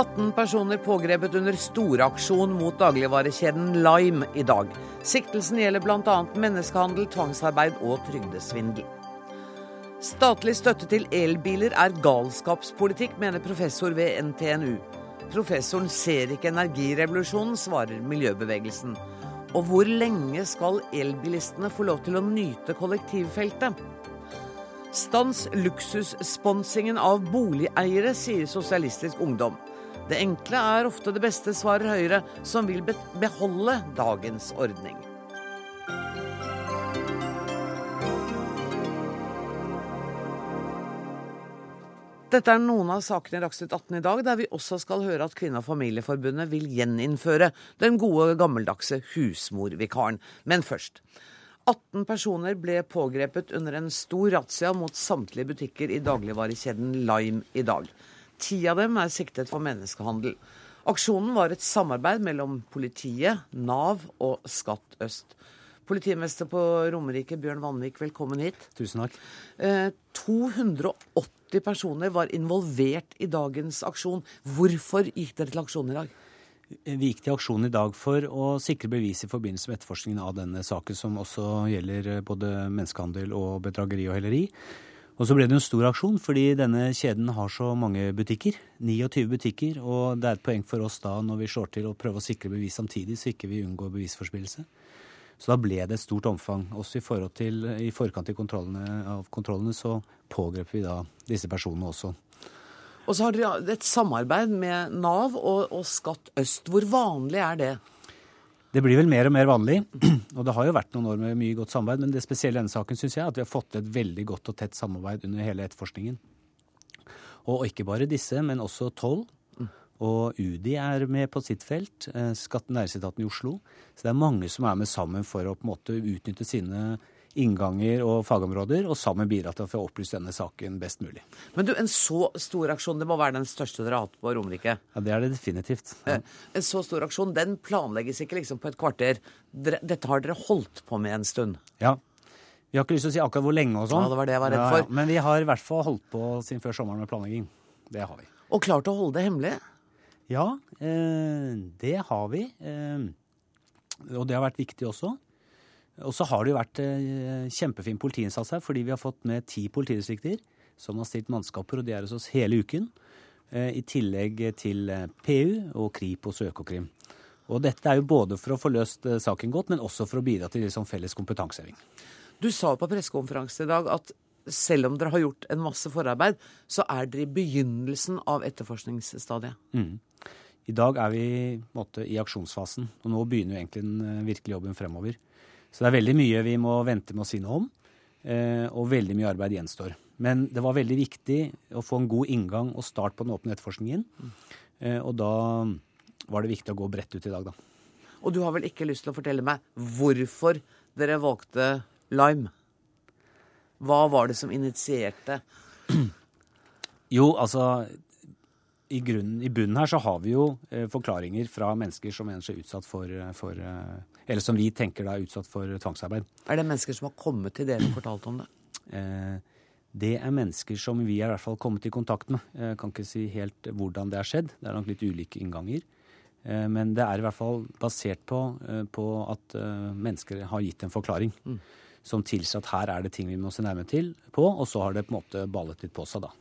18 personer pågrepet under storaksjon mot dagligvarekjeden Lime i dag. Siktelsen gjelder bl.a. menneskehandel, tvangsarbeid og trygdesvindel. Statlig støtte til elbiler er galskapspolitikk, mener professor ved NTNU. Professoren ser ikke energirevolusjonen, svarer miljøbevegelsen. Og hvor lenge skal elbilistene få lov til å nyte kollektivfeltet? Stans luksussponsingen av boligeiere, sier Sosialistisk Ungdom. Det enkle er ofte det beste, svarer Høyre, som vil beholde dagens ordning. Dette er noen av sakene i Dagsnytt 18 i dag, der vi også skal høre at Kvinne- og familieforbundet vil gjeninnføre den gode, gammeldagse husmorvikaren. Men først. 18 personer ble pågrepet under en stor razzia mot samtlige butikker i dagligvarekjeden Lime i dag. Ti av dem er siktet for menneskehandel. Aksjonen var et samarbeid mellom politiet, Nav og Skatt øst. Politimester på Romerike, Bjørn Vanvik, velkommen hit. Tusen takk. Eh, 280 personer var involvert i dagens aksjon. Hvorfor gikk dere til aksjon i dag? Gikk til aksjon i dag for å sikre bevis i forbindelse med etterforskningen av denne saken, som også gjelder både menneskehandel og bedrageri og helleri. Og så ble det en stor aksjon, fordi denne kjeden har så mange butikker. 29 butikker. Og det er et poeng for oss da når vi slår til å prøve å sikre bevis samtidig, så ikke vi unngår bevisforspillelse. Så da ble det et stort omfang. Også i, til, i forkant kontrollene, av kontrollene så pågrep vi da disse personene også. Og så har dere et samarbeid med Nav og, og Skatt øst. Hvor vanlig er det? Det blir vel mer og mer vanlig, og det har jo vært noen år med mye godt samarbeid. Men det spesielle i denne saken syns jeg er at vi har fått et veldig godt og tett samarbeid under hele etterforskningen. Og ikke bare disse, men også toll. Og UDI er med på sitt felt. Eh, Skatten næringsetaten i Oslo. Så det er mange som er med sammen for å på en måte utnytte sine innganger og fagområder, og sammen bidra til å få opplyst denne saken best mulig. Men du, En så stor aksjon, det må være den største dere har hatt på Romerike? Ja, Det er det definitivt. Ja. Eh, en så stor aksjon, den planlegges ikke liksom på et kvarter. Dette har dere holdt på med en stund? Ja. Vi har ikke lyst til å si akkurat hvor lenge og sånn. Ja, det var det jeg var redd for. Ja, men vi har i hvert fall holdt på siden før sommeren med planlegging. Det har vi. Og klart å holde det hemmelig? Ja, eh, det har vi. Eh, og det har vært viktig også. Og så har det jo vært eh, kjempefin politiinnsats her, fordi vi har fått med ti politidistrikter som har stilt mannskaper, og de er hos oss hele uken. Eh, I tillegg til eh, PU og Kripos og Økokrim. Og dette er jo både for å få løst saken godt, men også for å bidra til liksom felles kompetanseheving. Du sa på pressekonferanse i dag at selv om dere har gjort en masse forarbeid, så er dere i begynnelsen av etterforskningsstadiet. Mm. I dag er vi måtte, i aksjonsfasen, og nå begynner jo egentlig den virkelige jobben fremover. Så det er veldig mye vi må vente med å si noe om, eh, og veldig mye arbeid gjenstår. Men det var veldig viktig å få en god inngang og start på den åpne etterforskningen. Eh, og da var det viktig å gå bredt ut i dag, da. Og du har vel ikke lyst til å fortelle meg hvorfor dere valgte Lime? Hva var det som initierte? Jo, altså i, grunnen, I bunnen her så har vi jo eh, forklaringer fra mennesker som mener seg utsatt for, for eh, eller som vi tenker da er utsatt for tvangsarbeid. Er det mennesker som har kommet til dere og fortalt om det? Eh, det er mennesker som vi har i hvert fall kommet i kontakt med. Jeg kan ikke si helt hvordan det har skjedd. Det er nok litt ulike innganger. Eh, men det er i hvert fall basert på, eh, på at mennesker har gitt en forklaring. Mm. Som tilsier at her er det ting vi må se nærmere til på, og så har det på en måte ballet litt på seg, da.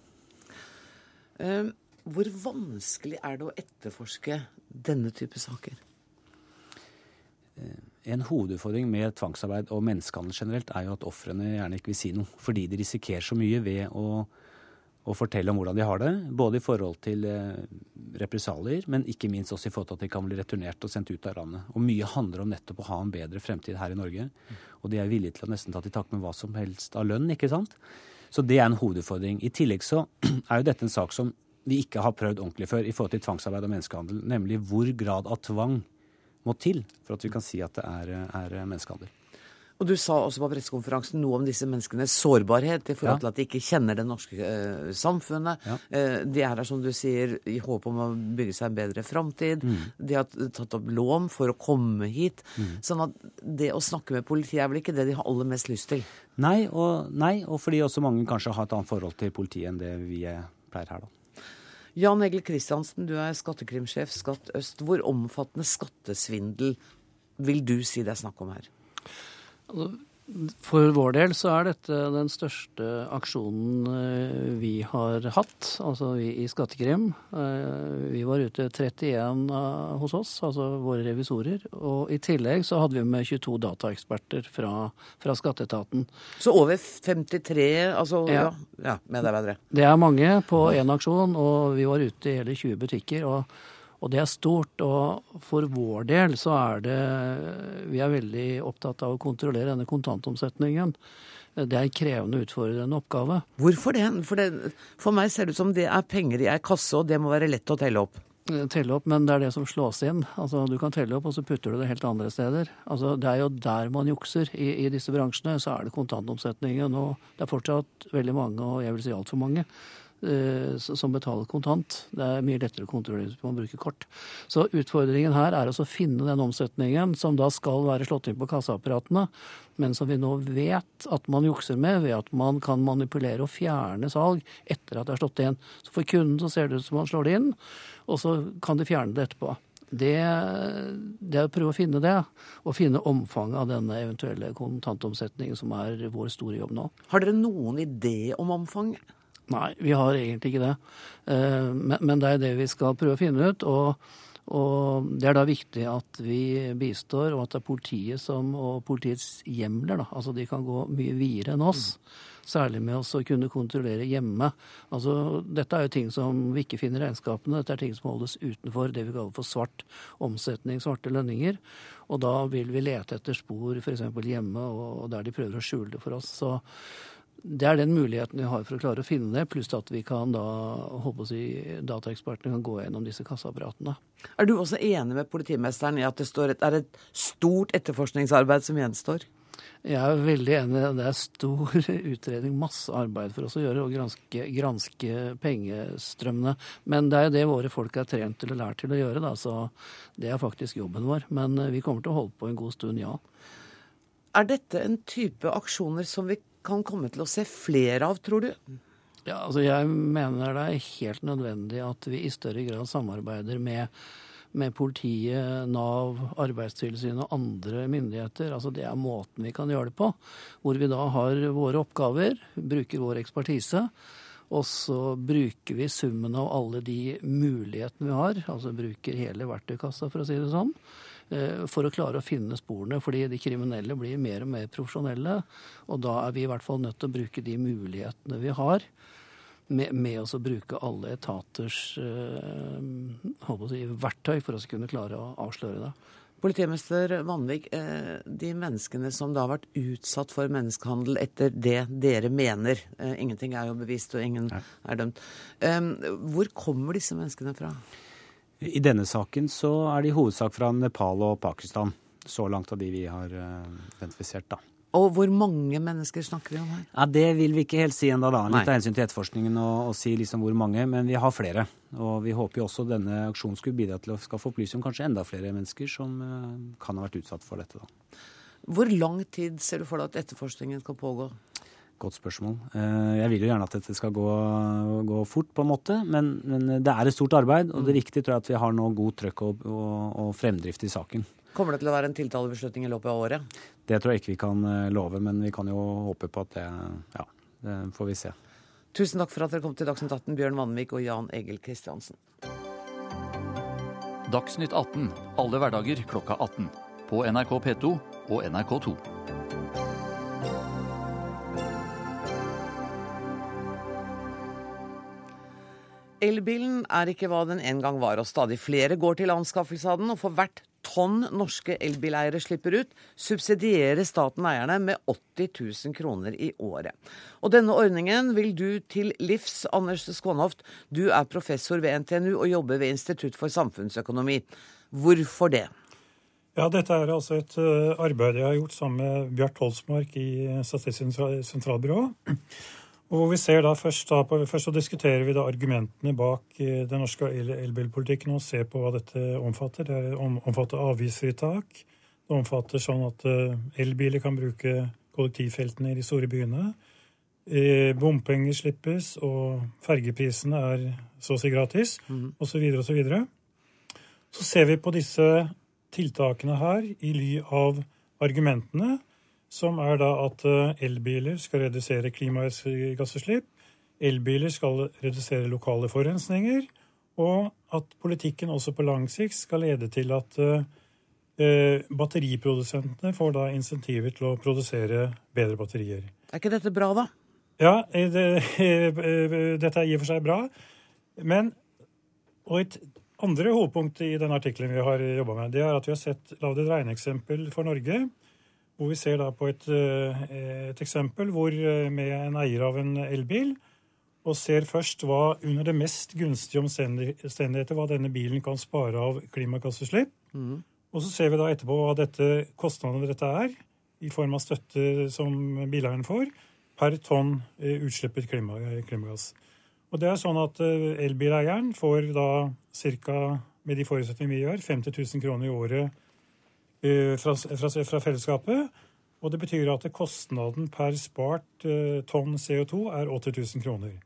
Hvor vanskelig er det å etterforske denne type saker? Eh, en hovedutfordring med tvangsarbeid og menneskehandel generelt er jo at ofrene gjerne ikke vil si noe, fordi de risikerer så mye ved å, å fortelle om hvordan de har det. Både i forhold til eh, represalier, men ikke minst også i forhold til at de kan bli returnert og sendt ut av landet. Og mye handler om nettopp å ha en bedre fremtid her i Norge. Og de er villige til å nesten ta til takke med hva som helst av lønn, ikke sant. Så det er en hovedutfordring. I tillegg så er jo dette en sak som vi ikke har prøvd ordentlig før i forhold til tvangsarbeid og menneskehandel, nemlig hvor grad av tvang må til for at vi kan si at det er, er menneskehandel. Og du sa også på pressekonferansen noe om disse menneskenes sårbarhet i forhold Ja. til at de ikke kjenner det norske eh, samfunnet. Ja. Eh, de er her, som du sier, i håp om å bygge seg en bedre framtid. Mm. De har tatt opp lån for å komme hit. Sånn at det å snakke med politiet er vel ikke det de har aller mest lyst til. Nei og, nei, og fordi også mange kanskje har et annet forhold til politiet enn det vi pleier her, da. Jan Egil Kristiansen, du er skattekrimsjef Skatt øst. Hvor omfattende skattesvindel vil du si det er snakk om her? For vår del så er dette den største aksjonen eh, vi har hatt, altså vi i Skattekrim. Eh, Vi var ute 31 eh, hos oss, altså våre revisorer. Og i tillegg så hadde vi med 22 dataeksperter fra, fra skatteetaten. Så over 53 altså, ja. Ja. Ja, medarbeidere. Det er mange på én aksjon, og vi var ute i hele 20 butikker. og og det er stort. Og for vår del så er det Vi er veldig opptatt av å kontrollere denne kontantomsetningen. Det er en krevende, utfordrende oppgave. Hvorfor det? For, det? for meg ser det ut som det er penger i ei kasse, og det må være lett å telle opp. Telle opp, men det er det som slås inn. Altså, Du kan telle opp, og så putter du det helt andre steder. Altså, Det er jo der man jukser. I, I disse bransjene så er det kontantomsetningen. Og det er fortsatt veldig mange, og jeg vil si altfor mange, eh, som betaler kontant. Det er mye lettere å kontrollere hvis man bruker kort. Så utfordringen her er å finne den omsetningen som da skal være slått inn på kassaapparatene, men som vi nå vet at man jukser med ved at man kan manipulere og fjerne salg etter at det er slått inn. Så for kunden så ser det ut som man slår det inn, og så kan de fjerne det etterpå. Det, det er å prøve å finne det, og finne omfanget av denne eventuelle kontantomsetningen, som er vår store jobb nå. Har dere noen idé om omfanget? Nei, vi har egentlig ikke det. Eh, Men, det er det vi skal prøve å finne ut. Og, og det er da viktig at vi bistår, og at det er politiet som, og politiets hjemler. Da. Altså de kan gå mye videre enn oss. Særlig med oss å kunne kontrollere hjemme. Altså, dette er jo ting som vi ikke finner i regnskapene. Dette er ting som holdes utenfor det vi kaller for svart omsetning, svarte lønninger. Og da vil vi lete etter spor f.eks. hjemme, og der de prøver å skjule det for oss. Så det er den muligheten vi har for å klare å finne det, pluss at vi kan da, håper å si, dataekspertene kan gå gjennom disse kassaapparatene. Er du også enig med politimesteren i at det står et, er et stort etterforskningsarbeid som gjenstår? Jeg er veldig enig. Det er stor utredning, masse arbeid for oss å gjøre, og granske, granske pengestrømmene. Men det er jo det våre folk er trent til og lært til å gjøre, da, så det er faktisk jobben vår. Men eh, vi kommer til å holde på en god stund, ja. Er dette en type aksjoner som vi kan komme til å se flere av, tror du? Ja, altså Jeg mener det er helt nødvendig at vi i større grad samarbeider med, med politiet, Nav, Arbeidstilsynet og andre myndigheter. Altså Det er måten vi kan gjøre det på. Hvor vi da har våre oppgaver, bruker vår ekspertise. Og så bruker vi summen av alle de mulighetene vi har, altså bruker hele verktøykassa, for å si det sånn, for å klare å finne sporene. Fordi de kriminelle blir mer og mer profesjonelle. Og da er vi i hvert fall nødt til å bruke de mulighetene vi har, med, med oss å bruke alle etaters eh, å si, verktøy for å kunne klare å avsløre det. Politimester Vanvik, eh, de menneskene som da har vært utsatt for menneskehandel etter det dere mener, eh, ingenting er jo bevist og ingen er dømt, eh, hvor kommer disse menneskene fra? I denne saken så er det i hovedsak fra Nepal og Pakistan. Så langt av de vi har eh, identifisert, da. Og hvor mange mennesker snakker vi om her? Ja, Det vil vi ikke helt si ennå, da. Litt Nei. av hensyn til etterforskningen og, og si liksom hvor mange. Men vi har flere. Og vi håper jo også denne aksjonen skulle bidra til å skaffe opplysning om kanskje enda flere mennesker som eh, kan ha vært utsatt for dette. da. Hvor lang tid ser du for deg at etterforskningen skal pågå? Godt spørsmål. Eh, Jeg vil jo gjerne at dette skal gå, gå fort, på en måte. Men, men det er et stort arbeid, og det viktige tror jeg at vi har nå god trøkk og, og, og fremdrift i saken. Kommer det til å være en tiltalebeslutning i løpet av året? Det tror jeg ikke vi kan eh, love, men vi kan jo håpe på at det Ja, det får vi se. Tusen takk for at dere kom til Dagsnytt 18, Bjørn Vanvik og Jan Egil Kristiansen. Dagsnytt 18 alle hverdager klokka 18. På NRK P2 og NRK2. Elbilen er ikke hva den en gang var, og stadig flere går til anskaffelse av den. Og for hvert tonn norske elbileiere slipper ut, subsidierer staten eierne med 80 000 kroner i året. Og denne ordningen vil du til livs, Anders Skånhoft. Du er professor ved NTNU og jobber ved Institutt for samfunnsøkonomi. Hvorfor det? Ja, dette er altså et uh, arbeid jeg har gjort sammen med Bjart Holsmark i Statistisk sentralbyrå. Og hvor vi ser da først, da, først så diskuterer vi da argumentene bak uh, den norske elbilpolitikken og ser på hva dette omfatter. Det om, omfatter avgiftsfritak. Det omfatter sånn at uh, elbiler kan bruke kollektivfeltene i de store byene. bompenger slippes, og fergeprisene er så å si gratis, mm. osv., osv. Så, så ser vi på disse tiltakene her i ly av argumentene, som er da at eh, elbiler skal redusere klimagassutslipp, elbiler skal redusere lokale forurensninger, og at politikken også på lang sikt skal lede til at uh, batteriprodusentene får da insentiver til å produsere bedre batterier. Er ikke dette bra, da? Ja, det, dette er i og for seg bra. Men og et andre hovedpunkt i den artikkelen vi har jobba med, det er at vi har sett, lagd et regneeksempel for Norge. Hvor vi ser da på et, eh, et eksempel hvor, eh, med en eier av en elbil og ser først hva under det mest gunstige omstendigheter hva denne bilen kan spare av klimagassutslipp. Mm. Og så ser vi da etterpå hva dette, kostnadene dette er, i form av støtte som bileieren får, per tonn utslippet utslippet klimagass. Og det er sånn at eh, elbileieren får da ca. med de forutsetningene vi gjør, 50 000 kroner i året eh, fra, fra, fra fellesskapet. Og det betyr at kostnaden per spart eh, tonn CO2 er 80 000 kroner.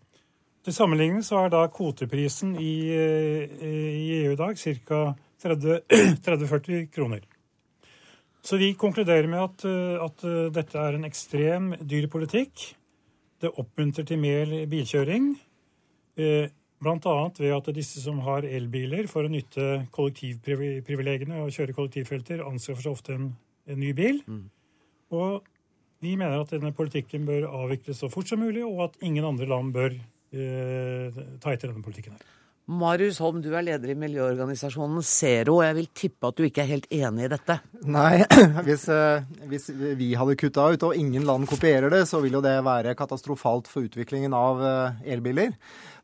Til sammenligning så er da kvoteprisen i, i EU i dag ca. 30-40 kroner. Så vi konkluderer med at, at, dette er en ekstrem dyr politikk. Det oppmuntrer til mer bilkjøring. Bl.a. ved at disse som har elbiler, for å nytte kollektivprivilegiene og kjøre kollektivfelter, anskaffer seg ofte en, en ny bil. Mm. Og vi mener at denne politikken bør avvikles så fort som mulig, og at ingen andre land bør eh, ta etter denne politikken. her. Marius Holm, du er leder i miljøorganisasjonen Zero. og Jeg vil tippe at du ikke er helt enig i dette? Nei, hvis, eh, hvis vi hadde kutta ut og ingen land kopierer det, så vil jo det være katastrofalt for utviklingen av eh, elbiler.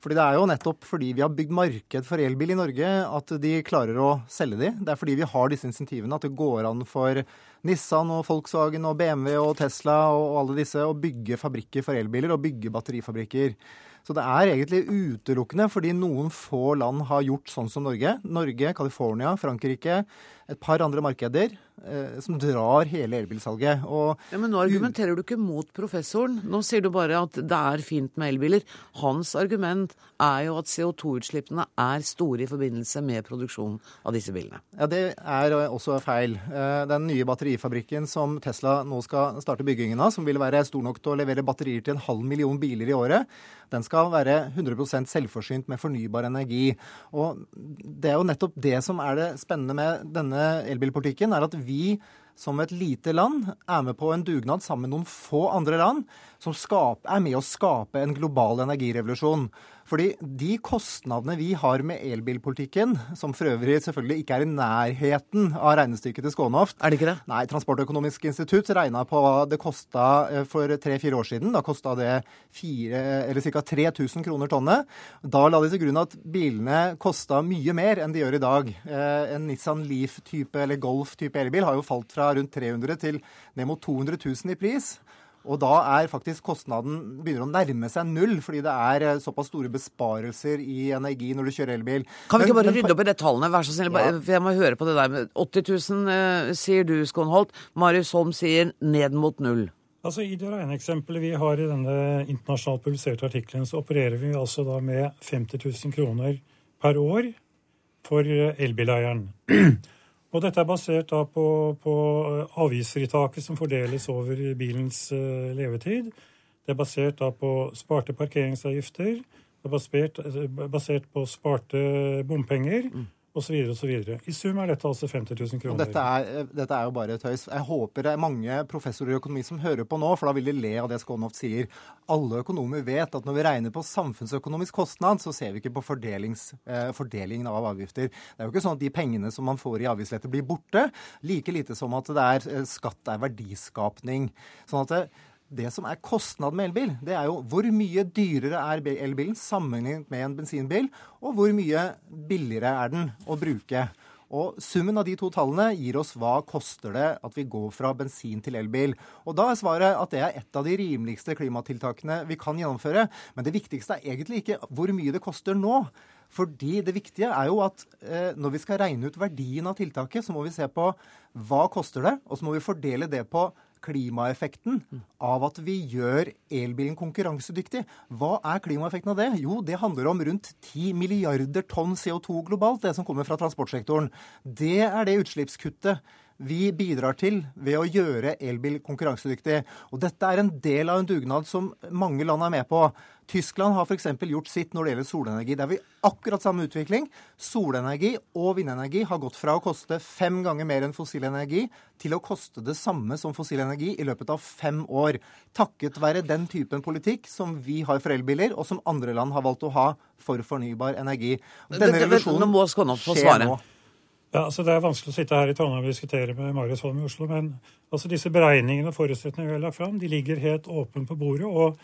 Fordi Det er jo nettopp fordi vi har bygd marked for elbil i Norge at de klarer å selge de. Det er fordi vi har disse insentivene at det går an for Nissan og Volkswagen og BMW og Tesla og alle disse å bygge fabrikker for elbiler og bygge batterifabrikker. Så det er egentlig utelukkende fordi noen få land har gjort sånn som Norge. Norge, California, Frankrike, et par andre markeder eh, som drar hele elbilsalget. Og, ja, men nå argumenterer du ikke mot professoren. Nå sier du bare at det er fint med elbiler. Hans argument er jo at CO2-utslippene er store i forbindelse med produksjonen av disse bilene. Ja, Det er også feil. Eh, den nye batterifabrikken som Tesla nå skal starte byggingen av, som vil være stor nok til å levere batterier til en halv million biler i året, den skal være 100% selvforsynt med fornybar energi. Og Det er jo nettopp det som er det spennende med denne elbilpolitikken, er at vi som et lite land er med på en dugnad sammen med noen få andre land som skaper, er med å skape en global energirevolusjon. Fordi de kostnadene vi har med elbilpolitikken, som for øvrig selvfølgelig ikke er i nærheten av regnestykket til Skånhoft Er det ikke det? Nei, Transportøkonomisk institutt regna på hva det kosta eh, for tre-fire år siden. Da kosta det ca. 3000 kroner tonnet. Da la de til grunn at bilene kosta mye mer enn de gjør i dag. Eh, en Nissan Leaf-type eller Golf-type elbil har jo falt fra rundt 300 til ned mot 200 000 i pris. Og da er faktisk kostnaden begynner å nærme seg null, fordi det er eh, såpass store besparelser i energi når du kjører elbil. Kan vi ikke bare men, rydde opp i de tallene, vær så snill? Ja. For jeg må høre på det der med 80 000, eh, sier du, Skånholt. Marius Holm sier ned mot null. Altså I det regneeksempelet vi har i denne internasjonalt publiserte artikkelen, så opererer vi altså da med 50 000 kroner per år for eh, elbileieren. Og dette er basert på, på eh, avgiftsfritaket som fordeles over bilens uh, levetid. Det er basert på sparte parkeringsavgifter. Det er basert, eh, basert på sparte bompenger. Mm osv. osv. I sum er dette altså 50 000 kroner. Dette er, dette er, jo bare tøys. Jeg håper det er mange professorer i økonomi som hører på nå, for da vil de le av det Skånhoft sier. Alle økonomer vet at når vi regner på samfunnsøkonomisk kostnad, så ser vi ikke på eh, fordelingen av avgifter. Det er jo ikke sånn at de pengene som man får i avgiftslette, blir borte. Like lite som at det er eh, skatt er verdiskapning. Sånn at det, det som er kostnaden med elbil, det er jo hvor mye dyrere er elbilen sammenlignet med en bensinbil, og hvor mye billigere er den å bruke. Og Summen av de to tallene gir oss hva koster det at vi går fra bensin til elbil. Og Da er svaret at det er et av de rimeligste klimatiltakene vi kan gjennomføre. Men det viktigste er egentlig ikke hvor mye det koster nå. Fordi det viktige er jo at eh, når vi skal regne ut verdien av tiltaket, så må vi se på hva koster det, og så må vi fordele det på klimaeffekten av at vi gjør elbilen konkurransedyktig. Hva er klimaeffekten av det? Jo, det handler om rundt 10 milliarder tonn CO2 globalt, det som kommer fra transportsektoren. Det er det utslippskuttet vi bidrar til ved å gjøre elbil konkurransedyktig. Og dette er en del av en dugnad som mange land er med på. Tyskland har f.eks. gjort sitt når det gjelder solenergi. Det er vi akkurat samme utvikling. Solenergi og vindenergi har gått fra å koste fem ganger mer enn fossil energi til å koste det samme som fossil energi i løpet av fem år. Takket være den typen politikk som vi har for elbiler, og som andre land har valgt å ha for fornybar energi. Denne revolusjonen skjer nå. Ja, altså Det er vanskelig å sitte her i Trondheim og diskutere med Marius Holm i Oslo, men altså disse beregningene og forutsetningene vi har lagt fram, de ligger helt åpne på bordet. og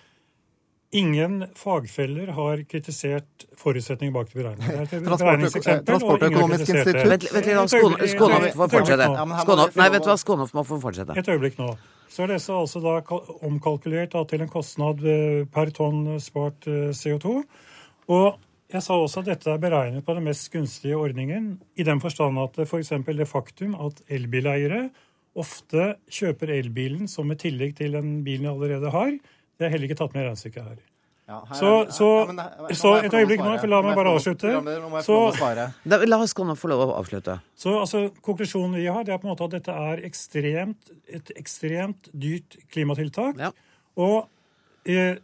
Ingen fagfeller har kritisert forutsetninger bak de beregningene. Det er et beregningseksempel, Transportøkonomisk institutt Vent, litt, Skånhoff får fortsette. Skånhoff, nei, vet du hva, Skånhoff må få fortsette. Et øyeblikk nå. Så er disse altså da omkalkulert da, til en kostnad eh, per tonn spart eh, CO2. Og jeg sa også at dette er beregnet på den mest gunstige ordningen, i den forstand at f.eks. For det faktum at elbileiere ofte kjøper elbilen som et tillegg til den bilen de allerede har, det er heller ikke tatt med i regnestykket her. Ja, her så, så, ja, det, så, et øyeblikk nå, for la meg bare avslutte. Så, da, la oss få lov å avslutte. Så altså, Konklusjonen vi har, det er på en måte at dette er ekstremt, et ekstremt dyrt klimatiltak. Ja. Og, eh,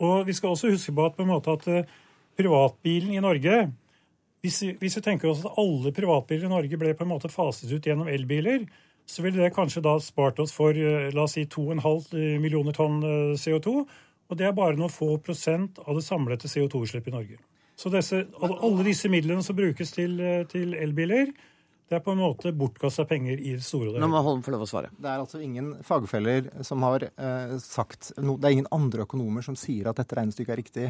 og, vi skal også huske på at, på en måte at eh, privatbilen i Norge hvis, hvis, vi tenker oss at alle privatbiler i Norge ble på en måte faset ut gjennom elbiler, så ville det kanskje da spart oss for eh, la oss si 2,5 eh, millioner tonn eh, CO2. Og det er bare noen få prosent av det samlede CO2-utslippet i Norge. Så disse, alle disse midlene som brukes til, til elbiler, det er på en måte bortkasta penger i det store. Nå må Holm få lov å svare. Det er altså ingen fagfeller som har eh, sagt no, Det er ingen andre økonomer som sier at dette regnestykket er riktig.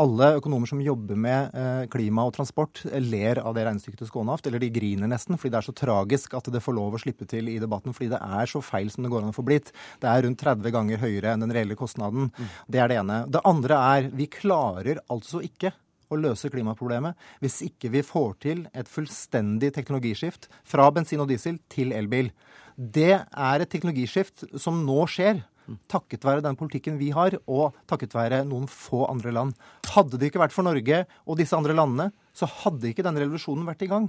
Alle økonomer som jobber med eh, klima og transport, ler av det regnestykket til Skånhaft. Eller de griner nesten, fordi det er så tragisk at det får lov å slippe til i debatten. Fordi det er så feil som det går an å få blitt. Det er rundt 30 ganger høyere enn den reelle kostnaden. Mm. Det er det ene. Det andre er vi klarer altså ikke å løse klimaproblemet hvis ikke vi får til et fullstendig teknologiskift fra bensin og diesel til elbil. Det er et teknologiskift som nå skjer. Takket være den politikken vi har, og takket være noen få andre land. Hadde det ikke vært for Norge og disse andre landene, så hadde ikke denne revolusjonen vært i gang.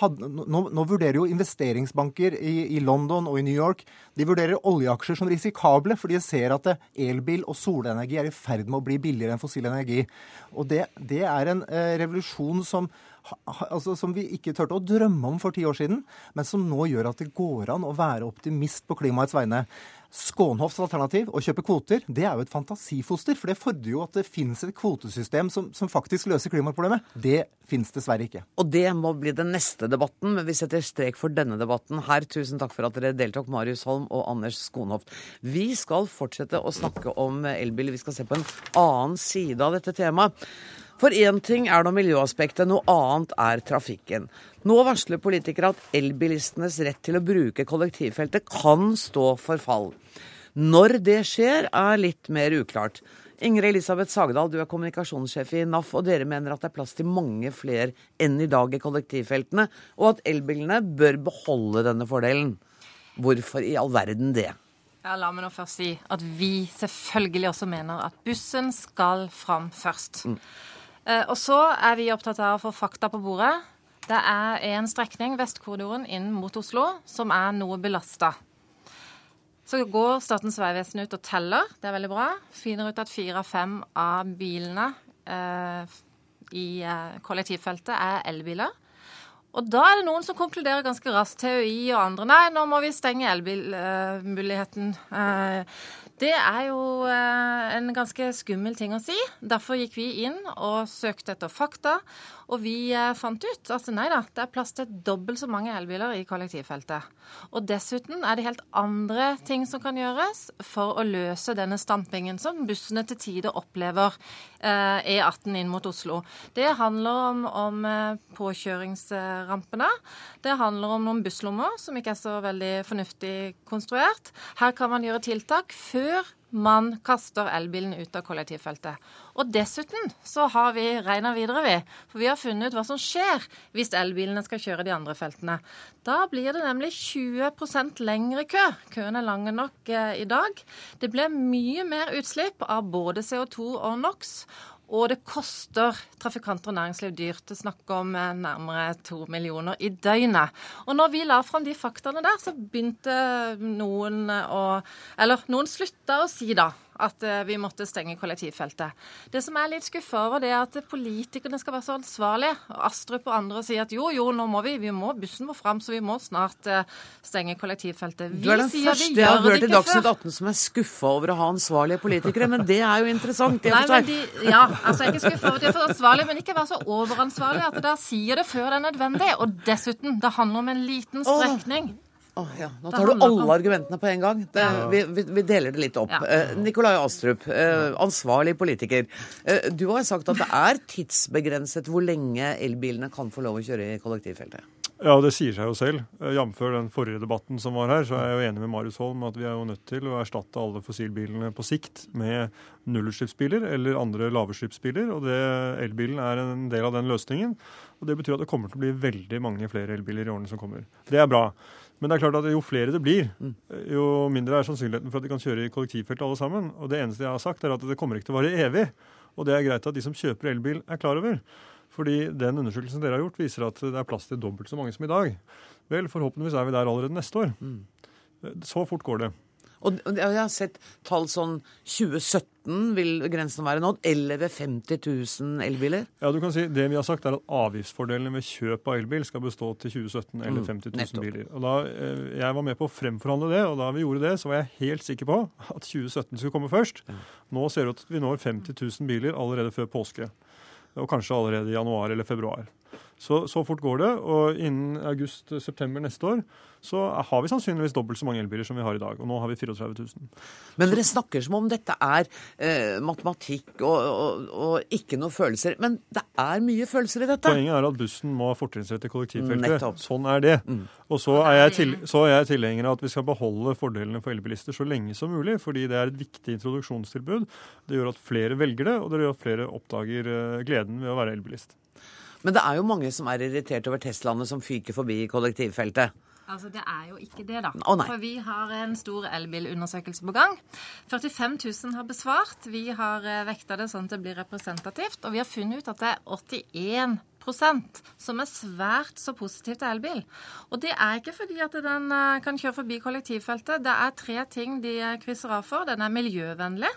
Hadde, nå, nå, vurderer jo investeringsbanker i, i, London og i New York de vurderer oljeaksjer som risikable, fordi de ser at elbil og solenergi er i ferd med å bli billigere enn fossil energi. Og det, det er en eh, revolusjon som altså, som vi ikke turte å drømme om for ti år siden, men som nå gjør at det går an å være optimist på klimaets vegne. Skånhoffs alternativ, å kjøpe kvoter, det er jo et fantasifoster. For det fordrer jo at det finnes et kvotesystem som, som faktisk løser klimaproblemet. Det finnes dessverre ikke. Og det må bli den neste debatten, men vi setter strek for denne debatten her. Tusen takk for at dere deltok, Marius Holm og Anders Skånhoft. Vi skal fortsette å snakke om elbil. Vi skal se på en annen side av dette temaet. For én ting er nå miljøaspektet, noe annet er trafikken. Nå varsler politikere at elbilistenes rett til å bruke kollektivfeltet kan stå for fall. Når det skjer, er litt mer uklart. Ingrid Elisabeth Sagdal, du er kommunikasjonssjef i NAF, og dere mener at det er plass til mange flere enn i dag i kollektivfeltene, og at elbilene bør beholde denne fordelen. Hvorfor i all verden det? Ja, La meg nå først si at vi selvfølgelig også mener at bussen skal fram først. Mm. Eh, og så er vi opptatt av å få fakta på bordet. Det er en strekning, Vestkorridoren, inn mot Oslo, som er noe belasta. Så går Statens vegvesen ut og teller, det er veldig bra. Finner ut at fire av fem av bilene eh, i eh, kollektivfeltet er elbiler. Og da er det noen som konkluderer ganske raskt, TØI og andre. Nei, nå må vi stenge elbilmuligheten. Eh, Det er jo eh, en ganske skummel ting å si. Derfor gikk vi inn og søkte etter fakta. Og vi eh, fant ut at nei da, det er plass til dobbelt så mange elbiler i kollektivfeltet. Og dessuten er det helt andre ting som kan gjøres for å løse denne stampingen som bussene til tider opplever eh, E18 inn mot Oslo. Det handler om, om eh, påkjøringsrampene. Det handler om noen busslommer som ikke er så veldig fornuftig konstruert. Her kan man gjøre tiltak før man kaster elbilen ut av kollektivfeltet. Og dessuten så har vi regna videre, vi. For vi har funnet ut hva som skjer hvis elbilene skal kjøre de andre feltene. Da blir det nemlig 20 lengre kø. Køen er lang nok eh, i dag. Det blir mye mer utslipp av både CO2 og NOx. Og det koster trafikanter og næringsliv dyrt. Det snakker om eh, nærmere to millioner i døgnet. Og når vi la fram de faktaene der, så begynte noen å Eller noen slutta å si da at eh, vi måtte stenge kollektivfeltet. Det som er litt skuffa over, det er at politikerne skal være så ansvarlige. Astrup og andre sier at jo, jo, nå må vi, vi må, bussen må fram, så vi må snart uh, stenge kollektivfeltet. Vi du er den første jeg har hørt i Dagsnytt 18 som er skuffa over å ha ansvarlige politikere, men det er jo interessant. Nei, men de, ja, altså jeg er ikke skuffa over at de er for ansvarlige, men ikke være så overansvarlige at da sier det før det er nødvendig. Og dessuten, det handler om en liten strekning. Åh. Oh, ja. Nå tar du alle argumentene på en gang. Det, vi, vi, vi, deler det litt opp. Ja. Eh, Nikolai Astrup, eh, ansvarlig politiker. Eh, du har sagt at det er tidsbegrenset hvor lenge elbilene kan få lov å kjøre i kollektivfeltet. Ja, det sier seg jo selv. Jf. den forrige debatten som var her, så er jeg jo enig med Marius Holm at vi er jo nødt til å erstatte alle fossilbilene på sikt med nullutslippsbiler eller andre lavutslippsbiler. Og det, elbilen er en del av den løsningen. Og det betyr at det kommer til å bli veldig mange flere elbiler i årene som kommer. Det er bra. Men det er klart at jo flere det blir, mm. jo mindre er sannsynligheten for at de kan kjøre i kollektivfelt alle sammen. Og det eneste jeg har sagt, er at det kommer ikke til å vare evig. Og det er greit at de som kjøper elbil, er klar over. Fordi den undersøkelsen dere har gjort, viser at det er plass til dobbelt så mange som i dag. Vel, forhåpentligvis er vi der allerede neste år. Mm. Så fort går det. Og jeg har sett tall sånn 2017 vil grensen være nådd, eller ved 50 000 elbiler? Ja, du kan si Det vi har sagt, er at avgiftsfordelene ved kjøp av elbil skal bestå til 2017 eller 50 000 mm, biler. Og da eh, Jeg var med på å fremforhandle det, og da vi gjorde det, så var jeg helt sikker på at 2017 skulle komme først. Nå ser det ut til at vi når 50 000 biler allerede før påske. Og kanskje allerede i januar eller februar. Så, så fort går det. Og innen august-september neste år så har vi sannsynligvis dobbelt så mange elbiler som vi har i dag. Og nå har vi 34 000. Men dere snakker som om dette er eh, matematikk og, og, og, ikke noe følelser. Men det er mye følelser i dette. Poenget er at bussen må ha fortrinnsrett til kollektivfeltet. Nettopp. Sånn er det. Mm. Og så er, jeg til, så er jeg tilhenger av at vi skal beholde fordelene for elbilister så lenge som mulig, fordi det er et viktig introduksjonstilbud. Det gjør at flere velger det, og det gjør at flere oppdager eh, gleden ved å være elbilist. Men det er jo mange som er irritert over Teslaene som fyker forbi kollektivfeltet. Altså, Det er jo ikke det, da. Oh, For vi har en stor elbilundersøkelse på gang. 45 000 har besvart. Vi har eh, vekta det sånn at det blir representativt. Og vi har funnet ut at det er 81% som er svært så positivt til elbil. Og det er ikke fordi at den eh, kan kjøre forbi kollektivfeltet. Det er tre ting de krysser av for. Den er miljøvennlig.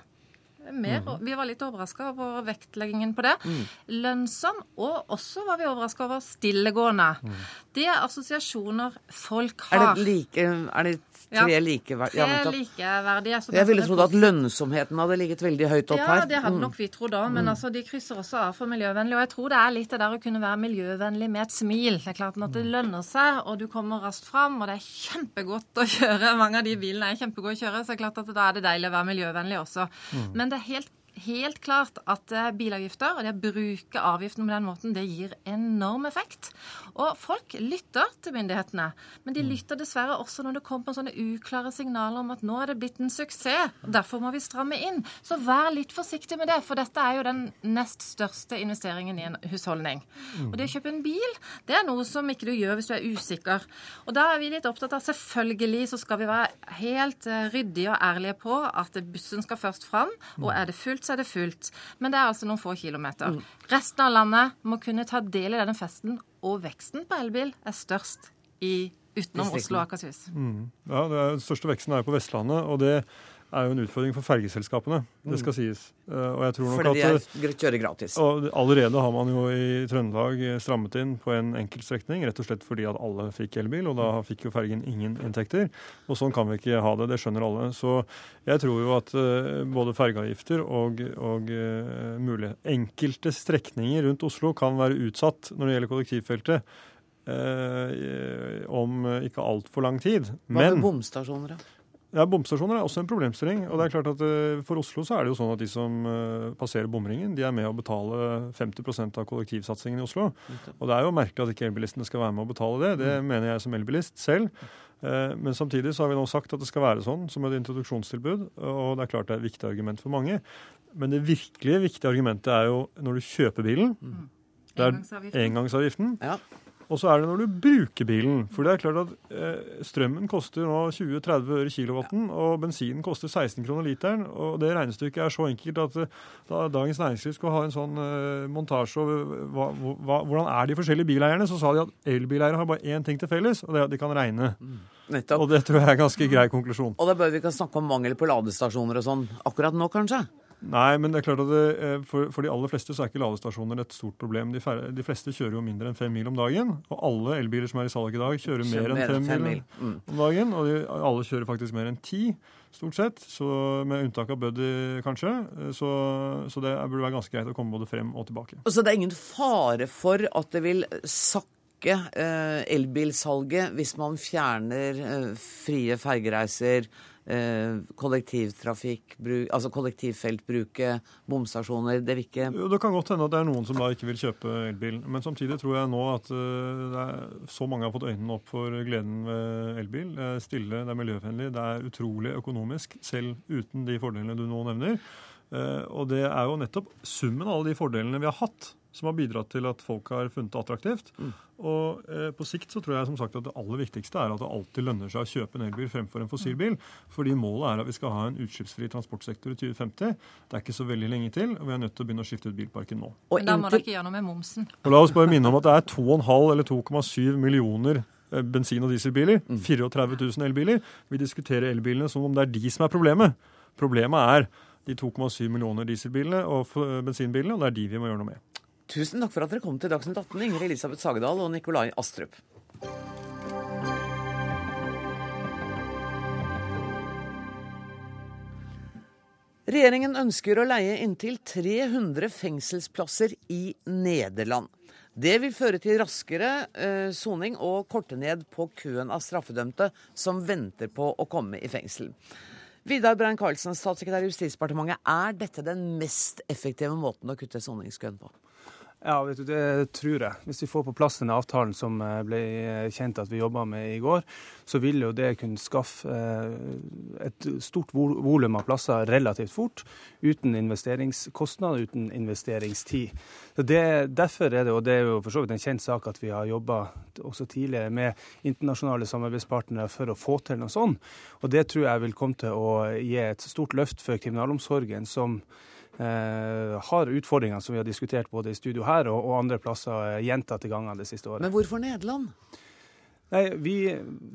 Mer, mm. Vi var litt overraska over vektleggingen på det. Mm. Lønnsom, og også var vi overraska over stillegående. Mm. Det er assosiasjoner folk har. Er det, like, er det tre ja. likeverdige? Tre likeverdige. jeg ville trodd at lønnsomheten hadde ligget veldig høyt opp ja, her. Ja, det hadde mm. nok vi trodd òg, men mm. altså, de krysser også av for miljøvennlig. Og jeg tror det er litt det der å kunne være miljøvennlig med et smil. Det er klart at det lønner seg, og du kommer raskt fram, og det er kjempegodt å kjøre, mange av de bilene er kjempegode å kjøre, så det er klart at da er det deilig å være miljøvennlig også. Mm. Men det er helt helt klart at eh, bilavgifter, og det å bruke avgiften på den måten, det gir enorm effekt. Og folk lytter til myndighetene, men de mm. lytter dessverre også når det kommer sånne uklare signaler om at nå er det blitt en suksess, og derfor må vi stramme inn. Så vær litt forsiktig med det, for dette er jo den nest største investeringen i en husholdning. Og det å kjøpe en bil, det er noe som ikke du gjør hvis du er usikker. Og da er vi litt opptatt av selvfølgelig så skal vi være helt eh, ryddige og ærlige på at bussen skal først fram, og er det fullt, så er det fullt. Men det er altså noen få kilometer. Mm. Resten av landet må kunne ta del i denne festen, og veksten på elbil er størst i utenom Oslo og Akershus. Mm. Ja, Den største veksten er på Vestlandet. og det er jo en utfordring for fergeselskapene. Det skal sies. Eh, Og jeg tror nok Fordi de at gr- kjører gratis. og allerede har man jo i Trøndelag strammet inn på en enkeltstrekning, rett og slett fordi at alle fikk elbil, og da fikk jo fergen ingen inntekter. Og sånn kan vi ikke ha det, det skjønner alle. Så jeg tror jo at eh, både fergeavgifter og, og mulig enkelte strekninger rundt Oslo kan være utsatt når det gjelder kollektivfeltet. eh, om ikke altfor lang tid. Hva med bomstasjoner, da? Ja, bomstasjoner er også en problemstilling. og det er klart at eh, For Oslo så er det jo sånn at de som eh, passerer bomringen, de er med å betale 50% av kollektivsatsingen i Oslo. Og det er jo merkelig at ikke elbilistene skal være med å betale det. Det mener jeg som elbilist selv. Eh, Men samtidig så har vi nå sagt at det skal være sånn som et introduksjonstilbud. Og det er klart det er et viktig argument for mange. Men det virkelig viktige argumentet er jo når du kjøper bilen. Det er Engangsavgiften. engangsavgiften. Ja. Og så er det når du bruker bilen. For det er klart at eh, strømmen koster nå 20-30 øre kilowatten, og bensinen koster 16 kroner literen. Og det regnestykket er så enkelt at eh, da Dagens Næringsliv skulle ha en sånn eh, montasje over hva, hva, hvordan er de forskjellige bileierne, så sa de at elbileiere har bare én ting til felles, og det er at de kan regne. Mm. Og det tror jeg er en ganske grei konklusjon. Og da bør vi ikke snakke om mangel på ladestasjoner og sånn akkurat nå, kanskje? Nei, men det er klart at det, eh, for, for de aller fleste så er ikke ladestasjoner et stort problem. De, færre, de fleste kjører jo mindre enn fem mil om dagen. Og alle elbiler som er i salg i dag, kjører mer enn fem, mil, Mm. om dagen. Og de, alle kjører faktisk mer enn ti, stort sett. Så med unntak av Buddy, kanskje. Så, så det burde være ganske greit å komme både frem og tilbake. Så det er ingen fare for at det vil sakke eh, elbilsalget hvis man fjerner eh, frie fergereiser, kollektivtrafikk, altså kollektivfeltbruket, bomstasjoner. Det vil ikke Det kan godt hende at det er noen som da ikke vil kjøpe elbil. Men samtidig tror jeg nå at eh, er, så mange har fått øynene opp for gleden ved elbil. Det er stille, det er miljøvennlig, det er utrolig økonomisk, selv uten de fordelene du nå nevner. Eh, Og det er jo nettopp summen av alle de fordelene vi har hatt, som har bidratt til at folk har funnet det attraktivt. Og eh, på sikt så tror jeg som sagt at det aller viktigste er at det alltid lønner seg å kjøpe en elbil fremfor en fossilbil. Fordi målet er at vi skal ha en utslippsfri transportsektor i 2050. Det er ikke så veldig lenge til, og vi er nødt til å begynne å skifte ut bilparken nå. Og da må dere ikke gjøre noe med momsen. Og la oss bare minne om at det er 2,5 eller 2,7 millioner eh, bensin- og dieselbiler. 34 000 elbiler. Vi diskuterer elbilene som om det er de som er problemet. Problemet er de 2,7 millioner dieselbilene og bensinbilene, og det er de vi må gjøre noe med. Tusen takk for at dere kom til Dagsnytt 18, Ingrid Elisabeth Sagedal og Nikolai Astrup. Regjeringen ønsker å leie inntil 300 fengselsplasser i Nederland. Det vil føre til raskere eh, soning og korte ned på køen av straffedømte som venter på å komme i fengsel. Vidar Brein-Karlsen, statssekretær i Justisdepartementet. Er dette den mest effektive måten å kutte soningskøen på? Ja, vet du, det tror jeg. Hvis vi får på plass den avtalen som eh, ble kjent at vi jobba med i går, så vil jo det kunne skaffe eh, et stort vol- volum av plasser relativt fort, uten investeringskostnader, uten investeringstid. Så det, derfor er det, og det er jo for så vidt en kjent sak, at vi har jobba også tidligere med internasjonale samarbeidspartnere for å få til noe sånt. Og det tror jeg vil komme til å gi et stort løft for kriminalomsorgen, som eh, har utfordringer som vi har diskutert både i studio her og, og andre plasser eh, gjentatte ganger det siste året. Men hvorfor Nederland? Nei, Vi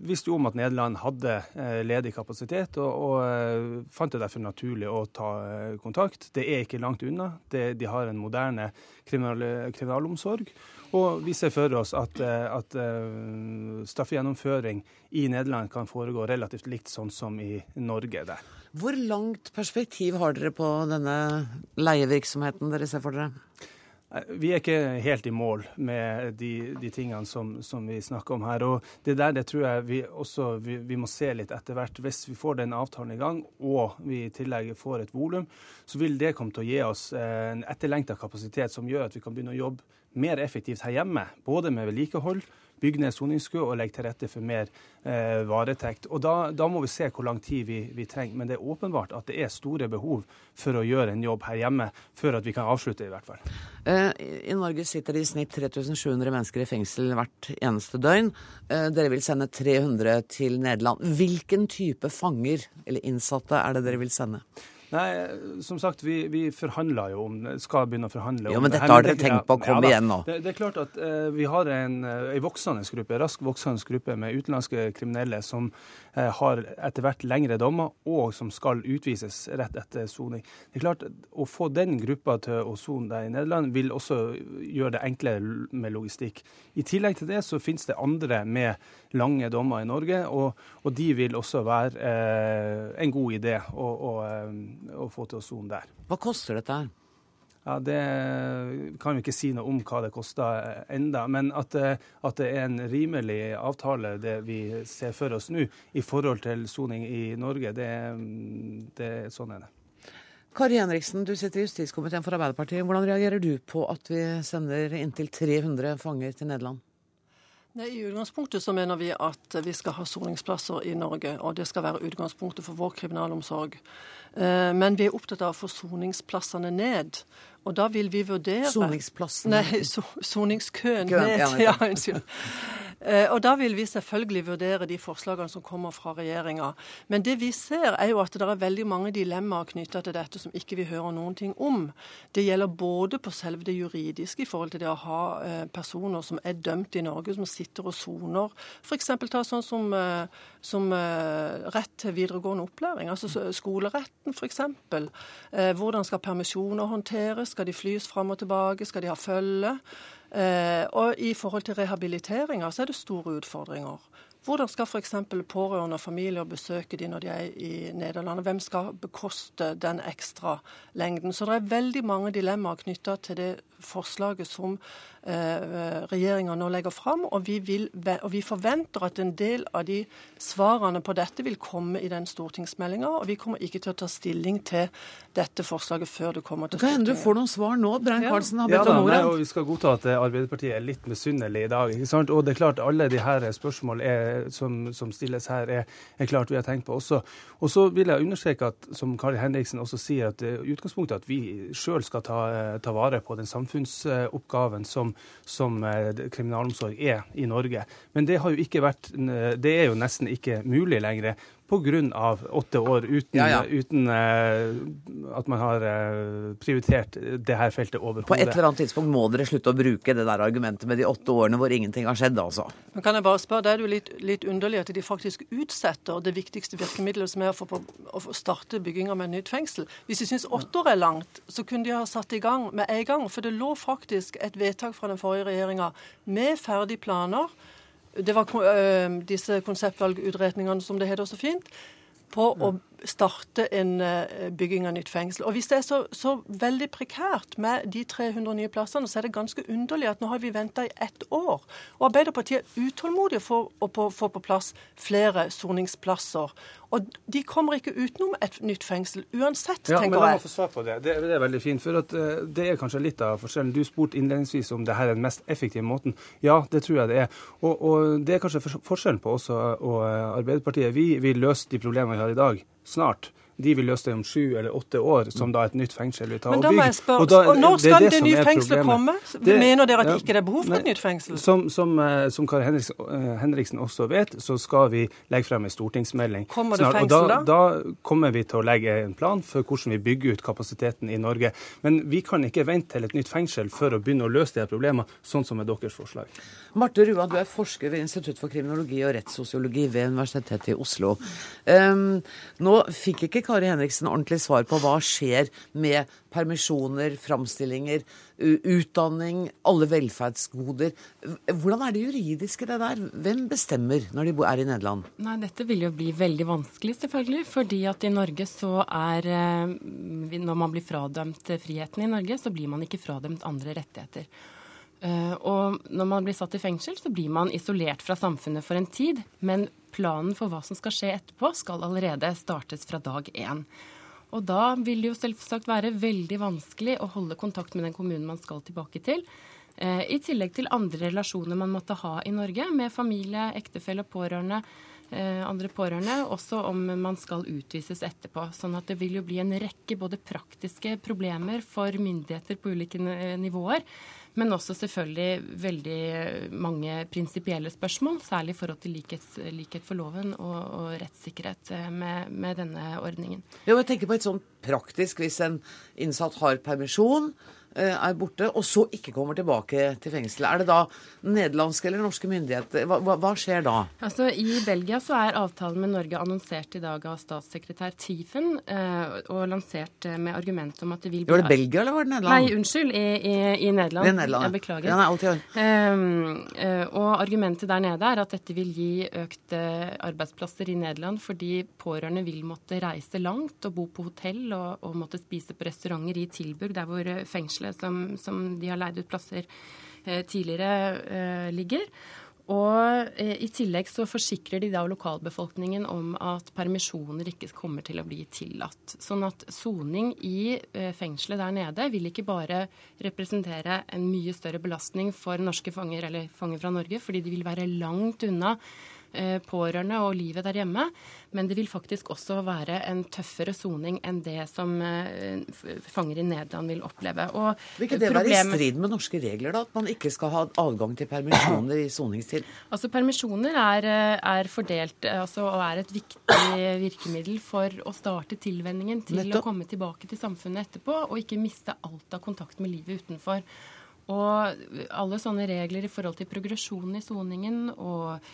visste jo om at Nederland hadde eh, ledig kapasitet, og, og eh, fant det derfor naturlig å ta eh, kontakt. Det er ikke langt unna. Det, de har en moderne kriminal, kriminalomsorg. Og vi ser for oss at, eh, at eh, straffegjennomføring i Nederland kan foregå relativt likt sånn som i Norge der. Hvor langt perspektiv har dere på denne leievirksomheten dere ser for dere? Vi er ikke helt i mål med de, de tingene som, som vi snakker om her. og Det der det tror jeg vi også vi, vi må se litt etter hvert. Hvis vi får den avtalen i gang, og vi i tillegg får et volum, så vil det komme til å gi oss eh, en etterlengta kapasitet som gjør at vi kan begynne å jobbe mer effektivt her hjemme. Både med vedlikehold, bygge ned soningskø og legge til rette for mer eh, varetekt. Og da, da må vi se hvor lang tid vi, vi trenger. Men det er åpenbart at det er store behov for å gjøre en jobb her hjemme, før at vi kan avslutte, i hvert fall. Eh, I Norge sitter det i snitt 3700 mennesker i fengsel hvert eneste døgn. Eh, Dere vil sende 300 til Nederland. Hvilken type fanger eller innsatte er det dere vil sende? Nei, som sagt, vi, vi forhandler jo om skal begynne å forhandle om Ja, men det dette har dere tenkt på. Kom ja, igjen nå. Det, det er klart at eh, vi har en, eh, en voksende gruppe, rask voksende gruppe med utenlandske kriminelle som eh, har etter hvert lengre dommer, og som skal utvises rett etter soning. Det er klart, Å få den gruppa til å sone der i Nederland vil også gjøre det enklere med logistikk. I tillegg til det så finnes det andre med lange dommer i Norge, og, og de vil også være eh, en god idé å, å, eh, å få til å sone der. Hva koster dette her? Ja, Det kan vi ikke si noe om hva det koster enda, men at, det- at det er en rimelig avtale, det vi ser for oss nå, i forhold til soning i Norge, det, det sånn er det. Kari Henriksen, du sitter i justiskomiteen for Arbeiderpartiet. Hvordan reagerer du på at vi sender inntil 300 fanger til Nederland? Nei, I utgangspunktet så mener vi at vi skal ha soningsplasser i Norge, og det skal være utgangspunktet for vår kriminalomsorg. Eh, Men vi er opptatt av å få soningsplassene ned. Og da vil vi vurdere Soningsplassene? Nei, so soningskøen Køen, ned. Ja, unnskyld. Eh, Og da vil vi selvfølgelig vurdere de forslagene som kommer fra regjeringa. Men det vi ser, er jo at det er veldig mange dilemmaer knytta til dette som ikke vi hører noen ting om. Det gjelder både på selve det juridiske i forhold til det å ha eh, personer som er dømt i Norge, som sitter og soner. F.eks. ta sånn som, eh, som rett til videregående opplæring, altså skoleretten f.eks. Hvordan skal permisjoner håndteres? Skal de flys fram og tilbake? Skal de ha følge? Eh, og i forhold til rehabiliteringer så er det store utfordringer. Hvordan skal f.eks. pårørende og familier besøke de når de er i Nederland? Hvem skal bekoste den ekstra lengden? Så det er veldig mange dilemmaer knytta til det forslaget som regjeringa nå legger fram. Og vi, vil, og vi forventer at en del av de svarene på dette vil komme i den stortingsmeldinga. Og vi kommer ikke til å ta stilling til dette forslaget før det kommer til Det kan hende du får noen svar nå. Brein Karlsen har Ja bedt da, om nei, ordet. og Vi skal godta at eh, Arbeiderpartiet er litt misunnelig i dag. ikke sant? Og det er klart Alle de her spørsmål er, som, som stilles her, er, er klart vi har tenkt på også. Og så vil jeg understreke at, som Kari Henriksen også sier, at eh, utgangspunktet er at vi sjøl skal ta, eh, ta vare på den samfunnsoppgaven som, som eh, kriminalomsorg er i Norge. Men det har jo ikke vært eh, Det er jo nesten ikke mulig lenger. Pga. åtte år uten, Ja, ja. uten uh, at man har uh, prioritert det her feltet overhodet. På et eller annet tidspunkt må dere slutte å bruke det der argumentet med de åtte årene hvor ingenting har skjedd, altså. Men kan jeg bare spørre, Det er jo litt, litt underlig at de faktisk utsetter det viktigste virkemidlet, som er å få, på, å starte bygginga med et nytt fengsel. Hvis de syns åtte år er langt, så kunne de ha satt i gang med en gang. For det lå faktisk et vedtak fra den forrige regjeringa med ferdige planer. Det var øh, disse konseptvalgutredningene, som det heter så fint, på å starte en øh, bygging av nytt fengsel. Og Hvis det er så, så veldig prekært med de 300 nye plassene, så er det ganske underlig at nå har vi venta i ett år. Og Arbeiderpartiet er utålmodige for å få på plass flere soningsplasser. Og de kommer ikke utenom et nytt fengsel uansett, Ja, men tenker La meg jeg. få svar på det. det. Det er veldig fint. for at, eh, Det er kanskje litt av forskjellen. Du spurte innledningsvis om det her er den mest effektive måten. Ja, det tror jeg det er. Og, og det er kanskje forskjellen på oss og, og eh, Arbeiderpartiet. Vi vil løse de problemene vi har i dag, snart. De vil løse det om sju eller åtte år, som da et nytt fengsel vil ta. Men da må jeg spørre, Og da- og når er skal det det det nye er fengselet komme? Det- Mener dere at ja, ikke det er behov for nei, et nytt fengsel? Som, som, eh, som Kari Henriksen, eh, Henriksen også vet, så skal vi legge frem en stortingsmelding Kommer det Fengsel, Og fengsel da, da kommer vi til å legge en plan for hvordan vi bygger ut kapasiteten i Norge. Men vi kan ikke vente til et nytt fengsel for å begynne å løse de her problemene, sånn som med deres forslag. Marte Rua, du er forsker ved Institutt for kriminologi og rettssosiologi ved Universitetet i Oslo. Um, nå fikk ikke Kari Henriksen ordentlig svar på hva skjer med permisjoner, framstillinger, utdanning, alle velferdsgoder. Hvordan er det juridiske det der? Hvem bestemmer når de er i Nederland? Nei, dette vil jo bli veldig vanskelig, selvfølgelig. Fordi at i Norge så er eh, Når man blir fradømt friheten i Norge, så blir man ikke fradømt andre rettigheter. Eh, og når man blir satt i fengsel, så blir man isolert fra samfunnet for en tid. Men planen for hva som skal skje etterpå, skal allerede startes fra dag én. Og da vil det jo selvsagt være veldig vanskelig å holde kontakt med den kommunen man skal tilbake til. Eh, I tillegg til andre relasjoner man måtte ha i Norge, med familie, ektefelle og pårørende. Eh, andre pårørende, også om man skal utvises etterpå. Sånn at det vil jo bli en rekke både praktiske problemer for myndigheter på ulike nivåer. Men også selvfølgelig veldig mange prinsipielle spørsmål, særlig i forhold til likhet, likhet for loven og, og rettssikkerhet eh, med, med, denne ordningen. Ja, jeg tenker på et sånn praktisk, Hvis en innsatt har permisjon, Eh, er borte, og så ikke kommer tilbake til fengselet. Er det da nederlandske eller norske myndigheter? Hva, hva, skjer da? Altså, I Belgia så er avtalen med Norge annonsert i dag av statssekretær Tiefen, eh, og lansert eh, med argument om at det vil bli Var det Belgia eller var det Nederland? Nei, unnskyld. I, i, i Nederland. Det er Nederland. Jeg beklager. Ja, nei, alltid. Um, og argumentet der nede er at dette vil gi økte arbeidsplasser i Nederland, fordi pårørende vil måtte reise langt og bo på hotell og, og måtte spise på restauranter i Tilburg, der hvor fengselet som, som de har leid ut plasser eh, tidligere, eh, ligger. Og eh, I tillegg så forsikrer de da lokalbefolkningen om at permisjoner ikke kommer til å bli tillatt. Sånn at soning i fengselet der nede vil ikke bare representere en mye større belastning for norske fanger eller fanger fra Norge, fordi de vil være langt unna pårørende og livet der hjemme. Men det vil faktisk også være en tøffere soning enn det som eh, fanger i Nederland vil oppleve. Og vil ikke det være i strid med norske regler, da? At man ikke skal ha adgang til permisjoner i soningstid? Altså Permisjoner er, eh, er fordelt altså, og er et viktig virkemiddel for å starte tilvenningen til Nettopp. å komme tilbake til samfunnet etterpå, og ikke miste alt av kontakt med livet utenfor. Og alle sånne regler i forhold til progresjonen i soningen og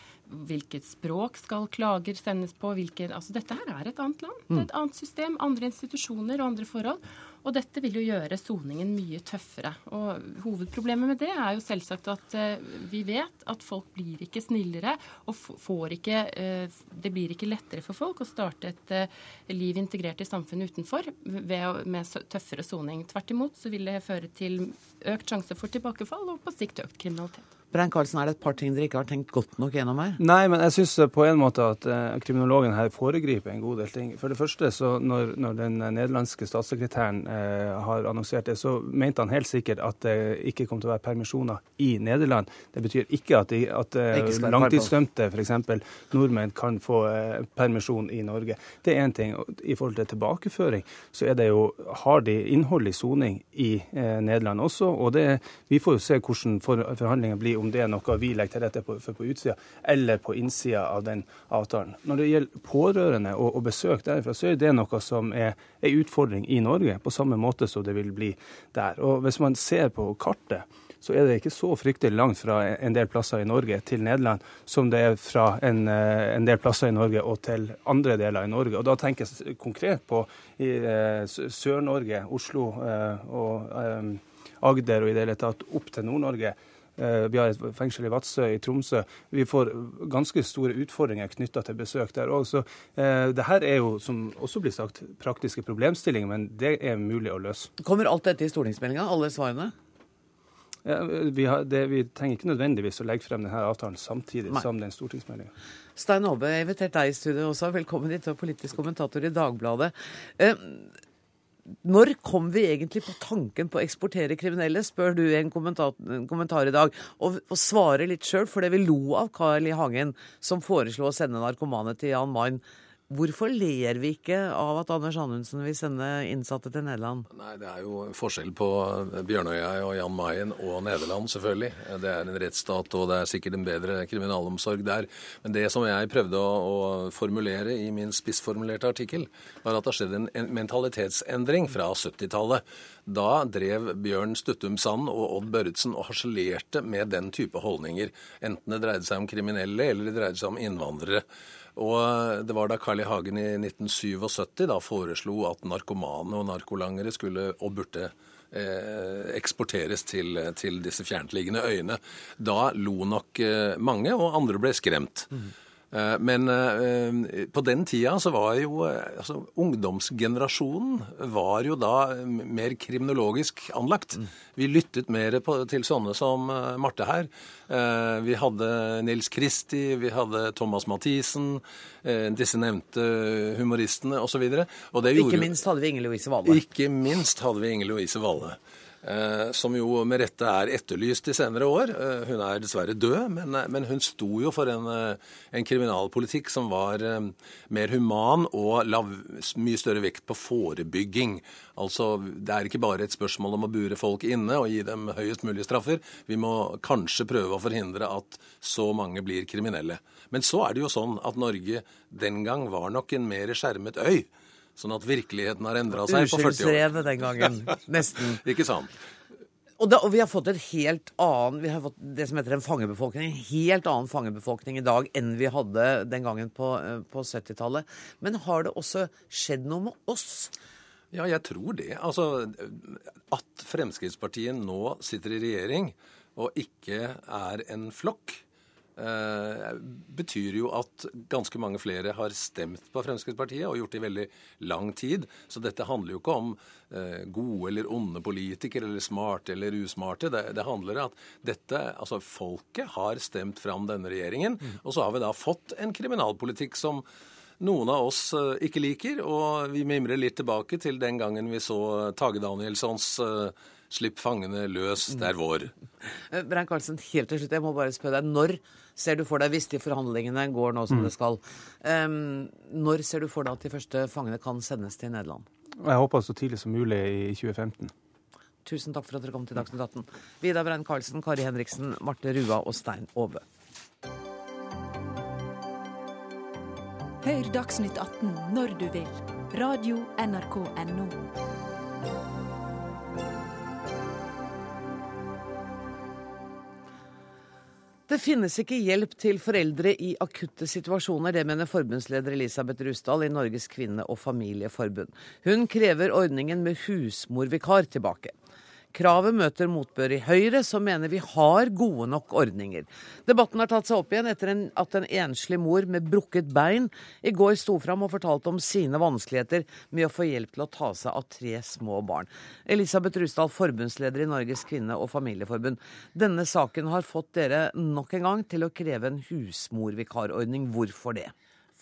hvilket språk skal klager sendes på? Hvilke, altså dette her er et annet land. Det er et annet system, andre institusjoner og andre forhold. Og dette vil jo gjøre soningen mye tøffere. Og hovedproblemet med det er jo selvsagt at uh, vi vet at folk blir ikke snillere og får ikke uh, Det blir ikke lettere for folk å starte et uh, liv integrert i samfunnet utenfor ved, med tøffere soning. Tvert imot så vil det føre til økt sjanse for tilbakefall og på sikt økt kriminalitet. Brein Karlsen, er det et par ting dere ikke har tenkt godt nok gjennom her? Nei, men jeg syns på en måte at uh, kriminologen her foregriper en god del ting. For det første, så når, når den nederlandske statssekretæren eh, har annonsert det, så mente han helt sikkert at det ikke kom til å være permisjoner i Nederland. Det betyr ikke at, de, at uh, langtidsdømte, f.eks. nordmenn, kan få permisjon i Norge. Det er én ting. I forhold til tilbakeføring, så er det jo, har de innhold i soning i Nederland også. Og det, vi får jo se hvordan for, forhandlingene blir om det er noe vi legger til rette for på utsida eller på innsida av den avtalen. Når det gjelder pårørende og, og besøk derfra, så er det noe som er en utfordring i Norge, på samme måte som det vil bli der. Og Hvis man ser på kartet, så er det ikke så fryktelig langt fra en del plasser i Norge til Nederland som det er fra en, eh, en del plasser i Norge og til andre deler i Norge. Og Da tenker jeg konkret på eh, Sør-Norge, Oslo eh, og Agder og i det hele tatt opp til Nord-Norge vi har et fengsel i Vadsø, i Tromsø. Vi får ganske store utfordringer knytta til besøk der òg. Så eh, det her er jo, som også blir sagt, praktiske problemstillinger, men det er mulig å løse. Kommer alt dette i stortingsmeldinga, alle svarene? Ja, vi, har, det, vi, trenger ikke nødvendigvis å legge frem denne avtalen samtidig Nei. som den stortingsmeldinga. Stein Aabe, jeg invitert deg i studio også. Velkommen hit, og politisk kommentator i Dagbladet. Eh, når kom vi egentlig på tanken på å eksportere kriminelle, spør du i en kommentar, en kommentar i dag. Og, og svarer litt sjøl, for det vi lo av Carl I. Hagen, som foreslo å sende narkomane til Jan Mayen. Hvorfor ler vi ikke av at Anders Anundsen vil sende innsatte til Nederland? Nei, Det er jo forskjell på Bjørnøya og Jan Mayen og Nederland, selvfølgelig. Det er en rettsstat, og det er sikkert en bedre kriminalomsorg der. Men det som jeg prøvde å, å formulere i min spissformulerte artikkel, var at det har skjedd en, en mentalitetsendring fra 70-tallet. Da drev Bjørn Stuttum Sand og Odd Børretzen og harselerte med den type holdninger. Enten det dreide seg om kriminelle eller det dreide seg om innvandrere. Og det var da Carl I. Hagen i 1977 da foreslo at narkomane og narkolangere skulle og burde eh, eksporteres til, til, disse fjerntliggende øyene. Da lo nok eh, mange, og andre ble skremt. Mm. Eh, men eh, på den tida så var jo eh, altså, Ungdomsgenerasjonen var jo da mer kriminologisk anlagt. Mm. Vi lyttet mer på, til sånne som Marte her. Vi hadde Nils Kristi, vi hadde Thomas Mathisen, disse nevnte humoristene osv. Ikke minst hadde vi Inger Louise Valle. Ikke minst hadde vi Inger Louise Valle. Eh, som jo med rette er etterlyst i senere år. Eh, hun er dessverre død, men, eh, men hun sto jo for en, en, kriminalpolitikk som var mer human og la mye større vekt på forebygging. Altså, Det er ikke bare et spørsmål om å bure folk inne og gi dem høyest mulig straffer. Vi må kanskje prøve å forhindre at så mange blir kriminelle. Men så er det jo sånn at Norge den gang var nok en mer skjermet øy. Sånn at virkeligheten har endra seg på 40 år. Uskyldsrevet den gangen. Nesten. Ikke sant. Og, da, og, vi har fått et helt annen, vi har fått det som heter en fangebefolkning. En helt annen fangebefolkning i dag enn vi hadde den gangen på, eh, på 70-tallet. Men har det også skjedd noe med oss? Ja, jeg tror det. Altså, At Fremskrittspartiet nå sitter i regjering og ikke er en flokk, Eh, betyr jo at ganske mange flere har stemt på Fremskrittspartiet, og gjort det i veldig lang tid. Så dette handler jo ikke om eh, gode eller onde politikere, eller smarte eller usmarte. Det, det handler om at dette, altså folket har stemt fram denne regjeringen, mm. og så har vi da fått en kriminalpolitikk som noen av oss eh, ikke liker, og vi mimrer litt tilbake til den gangen vi så Tage Danielssons 'Slipp fangene løs, det er vår'. Brein Karlsen, helt til slutt, jeg må bare spørre deg. Når ser du for deg, hvis de forhandlingene går nå som mm. det skal, um, når ser du for deg at de første fangene kan sendes til Nederland? Jeg håper så tidlig som mulig i 2015. Tusen takk for at dere kom til Dagsnytt 18. Vidar Brein Karlsen, Kari Henriksen, Marte Rua og Stein Aave. Hør Dagsnytt 18 når du vil. Radio NRK Radio.nrk.no. Det finnes ikke hjelp til foreldre i akutte situasjoner. Det mener forbundsleder Elisabeth Rusdal i Norges kvinne- og familieforbund. Hun krever ordningen med husmorvikar tilbake. Kravet møter motbør i Høyre, som mener vi har gode nok ordninger. Debatten har tatt seg opp igjen etter at en enslig mor med brukket bein i går sto fram og fortalte om sine vanskeligheter med å få hjelp til å ta seg av tre små barn. Elisabeth Rusdal, forbundsleder i Norges kvinne- og familieforbund. Denne saken har fått dere nok en gang til å kreve en husmorvikarordning. Hvorfor det?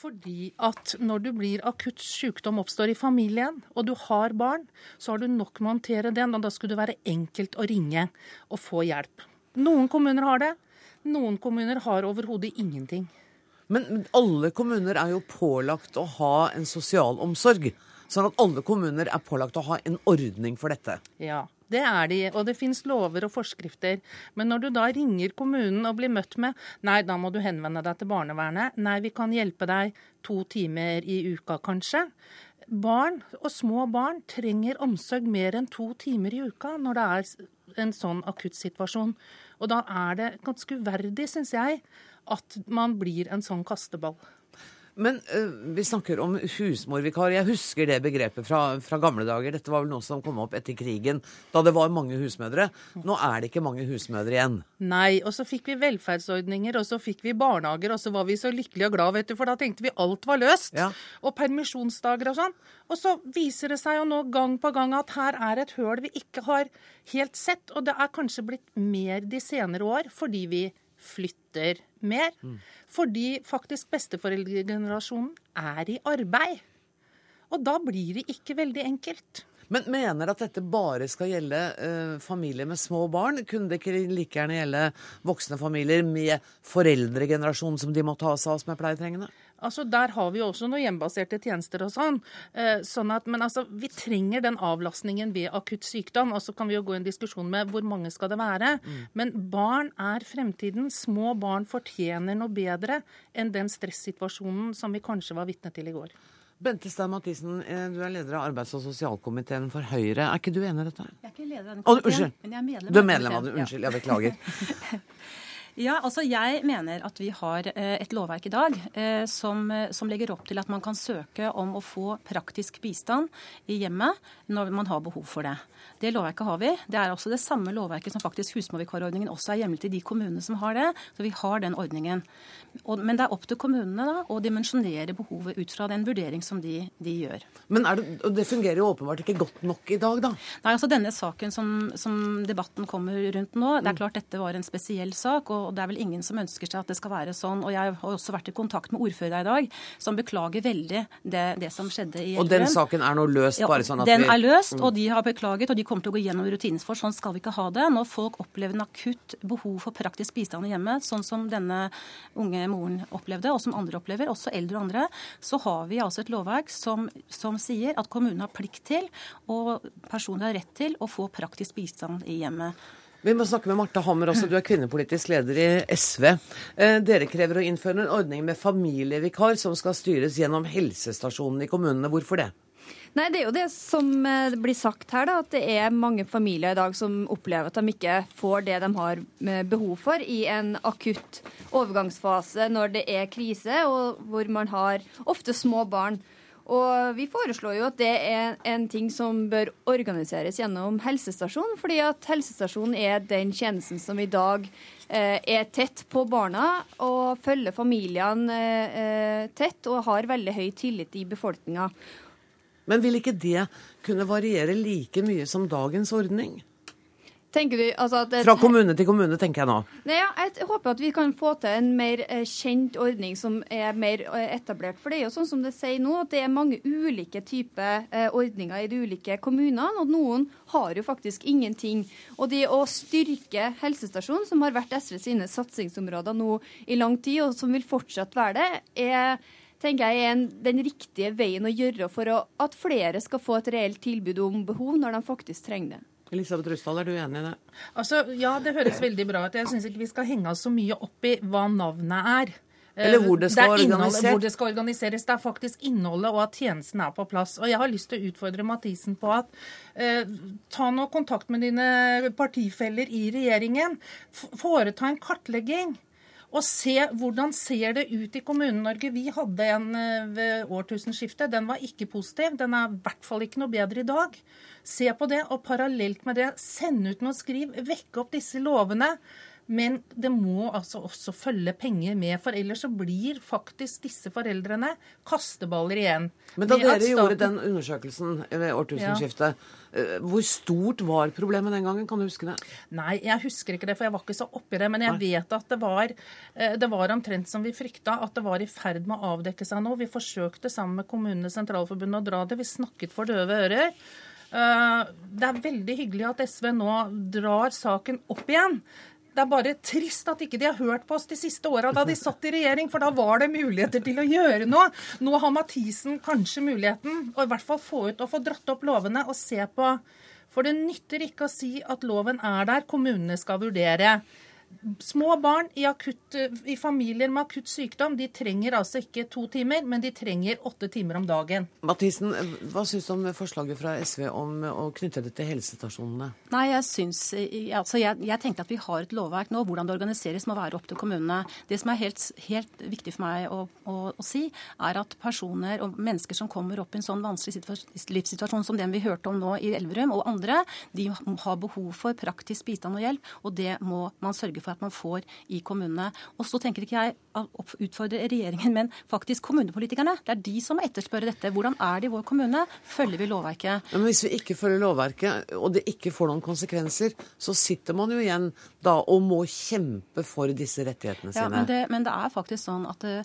Fordi at når du blir akutt sykdom oppstår i familien, og du har barn, så har du nok med å håndtere den, og da skulle det være enkelt å ringe og få hjelp. Noen kommuner har det, noen kommuner har overhodet ingenting. Men alle kommuner er jo pålagt å ha en sosialomsorg. Sånn at alle kommuner er pålagt å ha en ordning for dette. Ja, det er de. Og det finnes lover og forskrifter. Men når du da ringer kommunen og blir møtt med nei, da må du henvende deg til barnevernet. Nei, vi kan hjelpe deg to timer i uka, kanskje. Barn og små barn trenger omsorg mer enn to timer i uka når det er en sånn akutt situasjon. Og da er det ganske uverdig, syns jeg, at man blir en sånn kasteball. Men uh, vi snakker om husmorvikar. Jeg husker det begrepet fra, fra, gamle dager. Dette var vel noe som kom opp etter krigen, da det var mange husmødre. Nå er det ikke mange husmødre igjen. Nei, og så fikk vi velferdsordninger, og så fikk vi barnehager, og så var vi så lykkelige og glad, vet du, for da tenkte vi alt var løst. Ja. Og permisjonsdager og sånn. Og så viser det seg jo nå gang på gang at her er et høl vi ikke har helt sett, og det er kanskje blitt mer de senere år fordi vi flytter mer. Mm. Fordi faktisk besteforeldregenerasjonen er i arbeid. Og da blir det ikke veldig enkelt. Men mener at dette bare skal gjelde uh, familier med små barn? Kunne det ikke like gjerne gjelde voksne familier med foreldregenerasjon som de må ta seg av som er pleietrengende? Altså, Der har vi jo også noen hjemmebaserte tjenester og sånn. Eh, sånn at, men altså, vi trenger den avlastningen ved akutt sykdom. Og så kan vi jo gå i en diskusjon med hvor mange skal det være. Mm. Men barn er fremtiden. Små barn fortjener noe bedre enn den stressituasjonen som vi kanskje var vitne til i går. Bente Stein Mathisen, eh, du er leder av arbeids- og sosialkomiteen for Høyre. Er ikke du enig i dette? Jeg er ikke leder av den komiteen, oh, men jeg er medlem. Du er medlem av den, Unnskyld, jeg beklager. Ja, altså Jeg mener at vi har eh, et lovverk i dag eh, som, eh, som, legger opp til at man kan søke om å få praktisk bistand i hjemmet når man har behov for det. Det lovverket har vi. Det er også det samme lovverket som faktisk husmorvikarordningen også er hjemlet i de kommunene som har det. Så vi har den ordningen. Og, men det er opp til kommunene da, å dimensjonere behovet ut fra den vurdering som de, de gjør. Men det, det, fungerer jo åpenbart ikke godt nok i dag, da? Nei, altså Denne saken som, som debatten kommer rundt nå, det er klart dette var en spesiell sak. og og det er vel ingen som ønsker seg at det skal være sånn. Og jeg har også vært i kontakt med ordføreren i dag, som beklager veldig det, det som skjedde i Elverum. Og den saken er nå løst, bare sånn at den vi er løst, Mm. og de har beklaget, og de kommer til å gå gjennom rutinene for. Sånn skal vi ikke ha det. Når folk opplever en akutt behov for praktisk bistand i hjemmet, sånn som denne unge moren opplevde, og som andre opplever, også eldre og andre, så har vi altså et lovverk som, som sier at kommunen har plikt til, og personen har rett til, å få praktisk bistand i hjemmet. Vi må snakke med Marte Hammer også, du er kvinnepolitisk leder i SV. Eh, Dere krever å innføre en ordning med familievikar som skal styres gjennom helsestasjonene i kommunene. Hvorfor det? Nei, Det er jo det som eh, blir sagt her, da, at det er mange familier i dag som opplever at de ikke får det de har eh, behov for i en akutt overgangsfase når det er krise, og hvor man har ofte små barn. Og Vi foreslår jo at det er en ting som bør organiseres gjennom helsestasjonen, fordi at helsestasjonen er den tjenesten som i dag eh, er tett på barna og følger familiene eh, eh, tett og har veldig høy tillit i befolkninga. Men vil ikke det kunne variere like mye som dagens ordning? Tenker du, altså at et, Fra kommune til kommune, tenker jeg nå. Nei, ja, jeg håper at vi kan få til en mer eh, kjent ordning som er mer eh, etablert. For det er jo sånn som det sier nå, at det er mange ulike typer eh, ordninger i de ulike kommunene. Og noen har jo faktisk ingenting. Og det å styrke helsestasjonen, som har vært SV sine satsingsområder nå i lang tid, og som vil fortsatt være det, er tenker jeg er en, den riktige veien å gjøre for å, at flere skal få et reelt tilbud om behov når de faktisk trenger det. Elisabeth Rusdal, er du enig i det? Altså, Ja, det høres veldig bra ut. Jeg syns ikke vi skal henge oss så mye opp i hva navnet er. Eller hvor det skal er innholdet- organiseres. Hvor det skal organiseres. Det er faktisk innholdet og at tjenesten er på plass. Og jeg har lyst til å utfordre Mathisen på at eh, ta nå kontakt med dine partifeller i regjeringen. Foreta en kartlegging. Og se hvordan ser det ut i Kommune-Norge. Vi hadde en eh, ved årtusenskiftet. Den var ikke positiv. Den er i hvert fall ikke noe bedre i dag. Se på det, og parallelt med det, send ut noe skriv. Vekke opp disse lovene. Men det må altså også følge penger med, for ellers så blir faktisk disse foreldrene kasteballer igjen. Men da dere staten... gjorde den undersøkelsen ved årtusenskiftet, ja. hvor stort var problemet den gangen? Kan du huske det? Nei, jeg husker ikke det, for jeg var ikke så oppi det. Men jeg vet at det var, eh, det var omtrent som vi frykta, at det var i ferd med å avdekke seg nå. Vi forsøkte sammen med Kommunenes Sentralforbund å dra det. Vi snakket for døve ører. Eh, Det er veldig hyggelig at SV nå drar saken opp igjen. Det er bare trist at ikke de har hørt på oss de siste åra da de satt i regjering, for da var det muligheter til å gjøre noe. Nå har Mathisen kanskje muligheten, å i hvert fall få ut og få dratt opp lovene og se på. For det nytter ikke å si at loven er der, kommunene skal vurdere. Små barn i, akutt, i familier med akutt sykdom de trenger altså ikke to timer, men de trenger åtte timer om dagen. Mathisen, hva syns du om forslaget fra SV om å knytte det til helsestasjonene? Nei, jeg synes, altså jeg, jeg tenkte at vi har et lovverk nå. Hvordan det organiseres må være opp til kommunene. Det som er helt, helt viktig for meg å, å, å, si, er at personer og mennesker som kommer opp i en sånn vanskelig livssituasjon som den vi hørte om nå i Elverum, og andre, de har behov for praktisk bistand og hjelp, og det må man sørge for at man får i kommunene. Og så tenker ikke jeg å utfordre regjeringen, men faktisk kommunepolitikerne. Det er de som må etterspørre dette. Hvordan er det i vår kommune? Følger vi lovverket? Men hvis vi ikke følger lovverket, og det ikke får noen konsekvenser, så sitter man jo igjen da og må kjempe for disse rettighetene sine. Ja, men det, men det er faktisk sånn at det,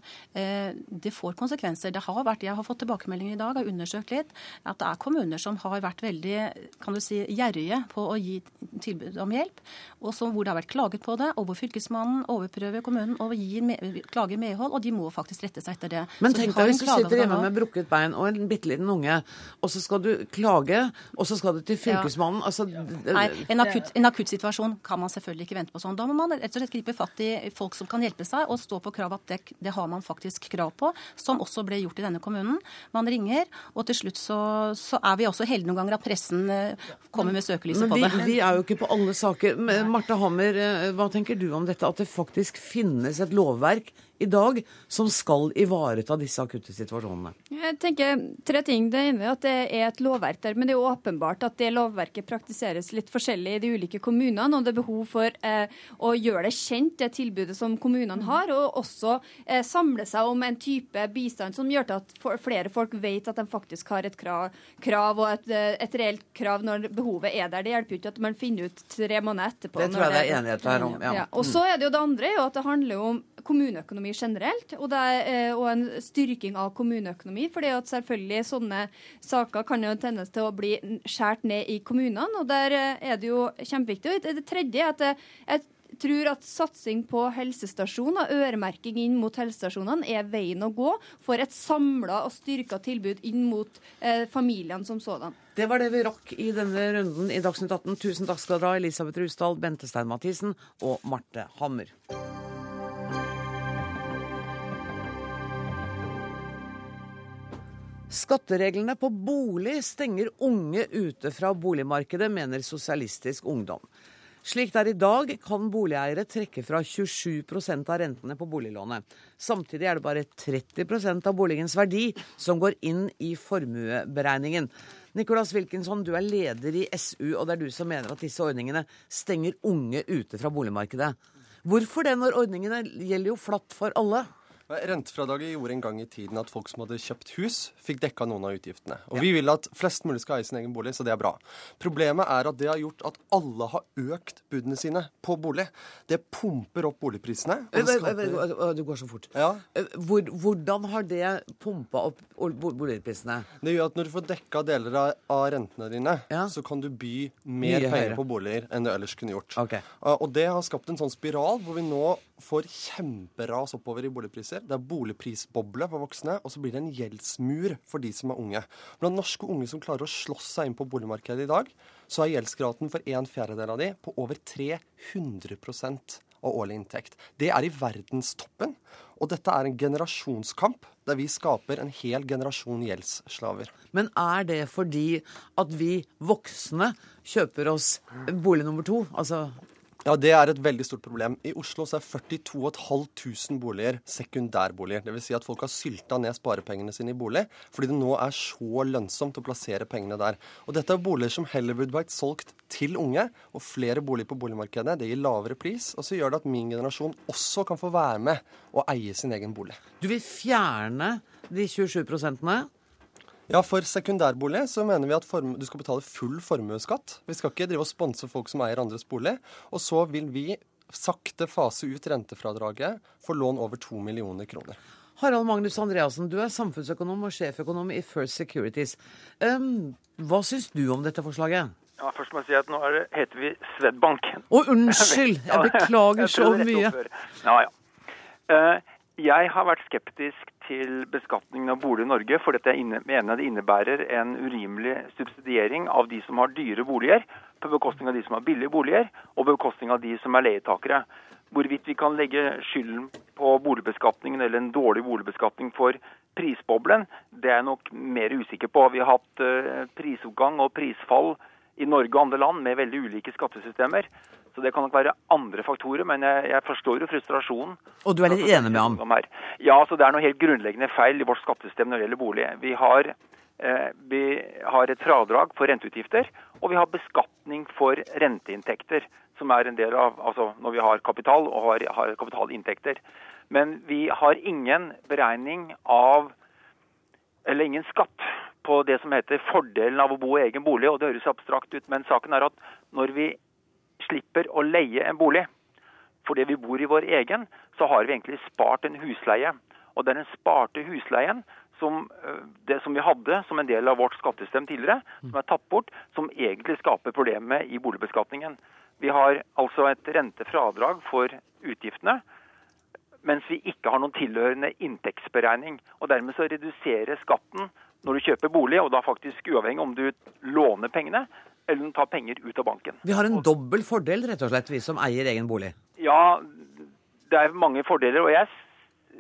det får konsekvenser. Det har vært, Jeg har fått tilbakemeldinger i dag og undersøkt litt at det er kommuner som har vært veldig kan du si, gjerrige på å gi tilbud om hjelp, og hvor det har vært klaget på det, og hvor Fylkesmannen overprøver kommunen og gir med, klager medhold, og de må faktisk rette seg etter det. Men tenk deg hvis du sitter hjemme med brukket bein og en bitte liten unge, og så skal du klage, og så skal du til Fylkesmannen. Altså, Nei, en akutt, en akutt situasjon kan man selvfølgelig ikke vente på sånn. Da må man rett og slett gripe fatt i folk som kan hjelpe seg, og stå på krav at det, det har man faktisk krav på, som også ble gjort i denne kommunen. Man ringer, og til slutt så, så er vi også heldige noen ganger at pressen eh, kommer med søkelyset på det. Men vi er jo ikke på alle saker. Marte Hammer, eh, hva tenker du om dette? At det faktisk finnes et lovverk i dag som skal ivareta disse akutte situasjonene? Jeg tenker tre ting. Det ene er at det er et lovverk der, men det er åpenbart at det lovverket praktiseres litt forskjellig i de ulike kommunene. Og det er behov for eh, å gjøre det kjent, det tilbudet som kommunene har, og også eh, samle seg om en type bistand som gjør til at flere folk vet at de faktisk har et krav, krav og et, eh, et, reelt krav når behovet er der. Det hjelper jo ikke at man finner ut tre måneder etterpå. Det tror jeg det er enighet her om. Ja. Ja. Og så er det jo det andre jo at det handler om kommuneøkonomi generelt, og, er, eh, og, en styrking av kommuneøkonomi. For det at selvfølgelig sånne saker kan jo tennes til å bli skåret ned i kommunene, og der eh, er det jo kjempeviktig. Og det tredje er at jeg tror at satsing på helsestasjoner, øremerking inn mot helsestasjonene, er veien å gå for et samla og styrka tilbud inn mot eh, familiene som sådan. Det var det vi rakk i denne runden i Dagsnytt 18. Tusen takk skal dere ha, Elisabeth Rusdal, Bente Stein Mathisen og Marte Hammer. Skattereglene på bolig stenger unge ute fra boligmarkedet, mener Sosialistisk Ungdom. Slik det er i dag, kan boligeiere trekke fra 27% av rentene på boliglånet. Samtidig er det bare 30% av boligens verdi som går inn i formueberegningen. Nicolas Wilkinson, du er leder i SU, og det er du som mener at disse ordningene stenger unge ute fra boligmarkedet. Hvorfor det, når ordningene gjelder jo flatt for alle? Rentefradraget gjorde en gang i tiden at folk som hadde kjøpt hus, fikk dekka noen av utgiftene. Og ja. vi vil at flest mulig skal eie sin egen bolig, så det er bra. Problemet er at det har gjort at alle har økt budene sine på bolig. Det pumper opp boligprisene. Det, skaper... det går så fort. Ja. Hvor, hvordan har det pumpa opp boligprisene? Det gjør at når du får dekka deler av rentene dine, ja. så kan du by mer Mye penger høyere. på boliger enn du ellers kunne gjort. Okay. Og det har skapt en sånn spiral hvor vi nå får kjemperas oppover i boligpriser. Det er boligprisboble for voksne, og så blir det en gjeldsmur for de som er unge. Blant norske unge som klarer å slåss seg inn på boligmarkedet i dag, så er gjeldsgraden for en fjerdedel av de på over 300 av årlig inntekt. Det er i verdenstoppen. Og dette er en generasjonskamp der vi skaper en hel generasjon gjeldsslaver. Men er det fordi at vi voksne kjøper oss bolig nummer to? Altså ja, det er et veldig stort problem. I Oslo så er 42 500 boliger sekundærboliger. Dvs. Si at folk har sylta ned sparepengene sine i bolig fordi det nå er så lønnsomt å plassere pengene der. Og dette er boliger som heller burde vært solgt til unge, og flere boliger på boligmarkedet. Det gir lavere pris, og så gjør det at min generasjon også kan få være med og eie sin egen bolig. Du vil fjerne de 27 prosentene ja, For sekundærbolig så mener vi at du skal betale full formuesskatt. Vi skal ikke drive og sponse folk som eier andres bolig. Og så vil vi sakte fase ut rentefradraget for lån over to millioner kroner. Harald Magnus Andreassen, du er samfunnsøkonom og sjeføkonom i First Securities. Um, hva syns du om dette forslaget? Ja, først må jeg si at Nå det, heter vi Swedbank. Å, unnskyld! Jeg beklager så mye. Ja, ja. Uh, jeg har vært skeptisk til beskatningen av bolig i Norge, for dette mener det innebærer en urimelig subsidiering av de som har dyre boliger, på bekostning av de som har billige boliger, og på bekostning av de som er leietakere. Hvorvidt vi kan legge skylden på boligbeskatningen eller en dårlig boligbeskatning for prisboblen, det er jeg nok mer usikker på. Vi har hatt eh, prisoppgang og prisfall i Norge og andre land med veldig ulike skattesystemer. Så det kan nok være andre faktorer, men jeg, jeg forstår jo frustrasjonen. Og du er litt enig med ham? Ja, så det er noe helt grunnleggende feil i vårt skattesystem når det gjelder bolig. Vi har, eh, vi har et fradrag for renteutgifter, og vi har beskatning for renteinntekter. Som er en del av altså når vi har kapital og har, har kapitalinntekter. Men vi har ingen beregning av eller ingen skatt på det som heter fordelen av å bo i egen bolig. og Det høres abstrakt ut, men saken er at når vi slipper å leie en bolig. Fordi vi bor i vår egen, så har vi egentlig spart en husleie. Og det er den sparte husleien som, øh, det som vi hadde som en del av vårt skattesystem tidligere, som er tatt bort, som egentlig skaper problemet i boligbeskatningen. Vi har altså et rentefradrag for utgiftene, mens vi ikke har noen tilhørende inntektsberegning. Og Dermed så reduserer skatten når du kjøper bolig, og da faktisk uavhengig om du låner pengene eller den tar penger ut av banken. Vi har en dobbel fordel, rett og slett, vi som eier egen bolig? Ja, det er mange fordeler. Og jeg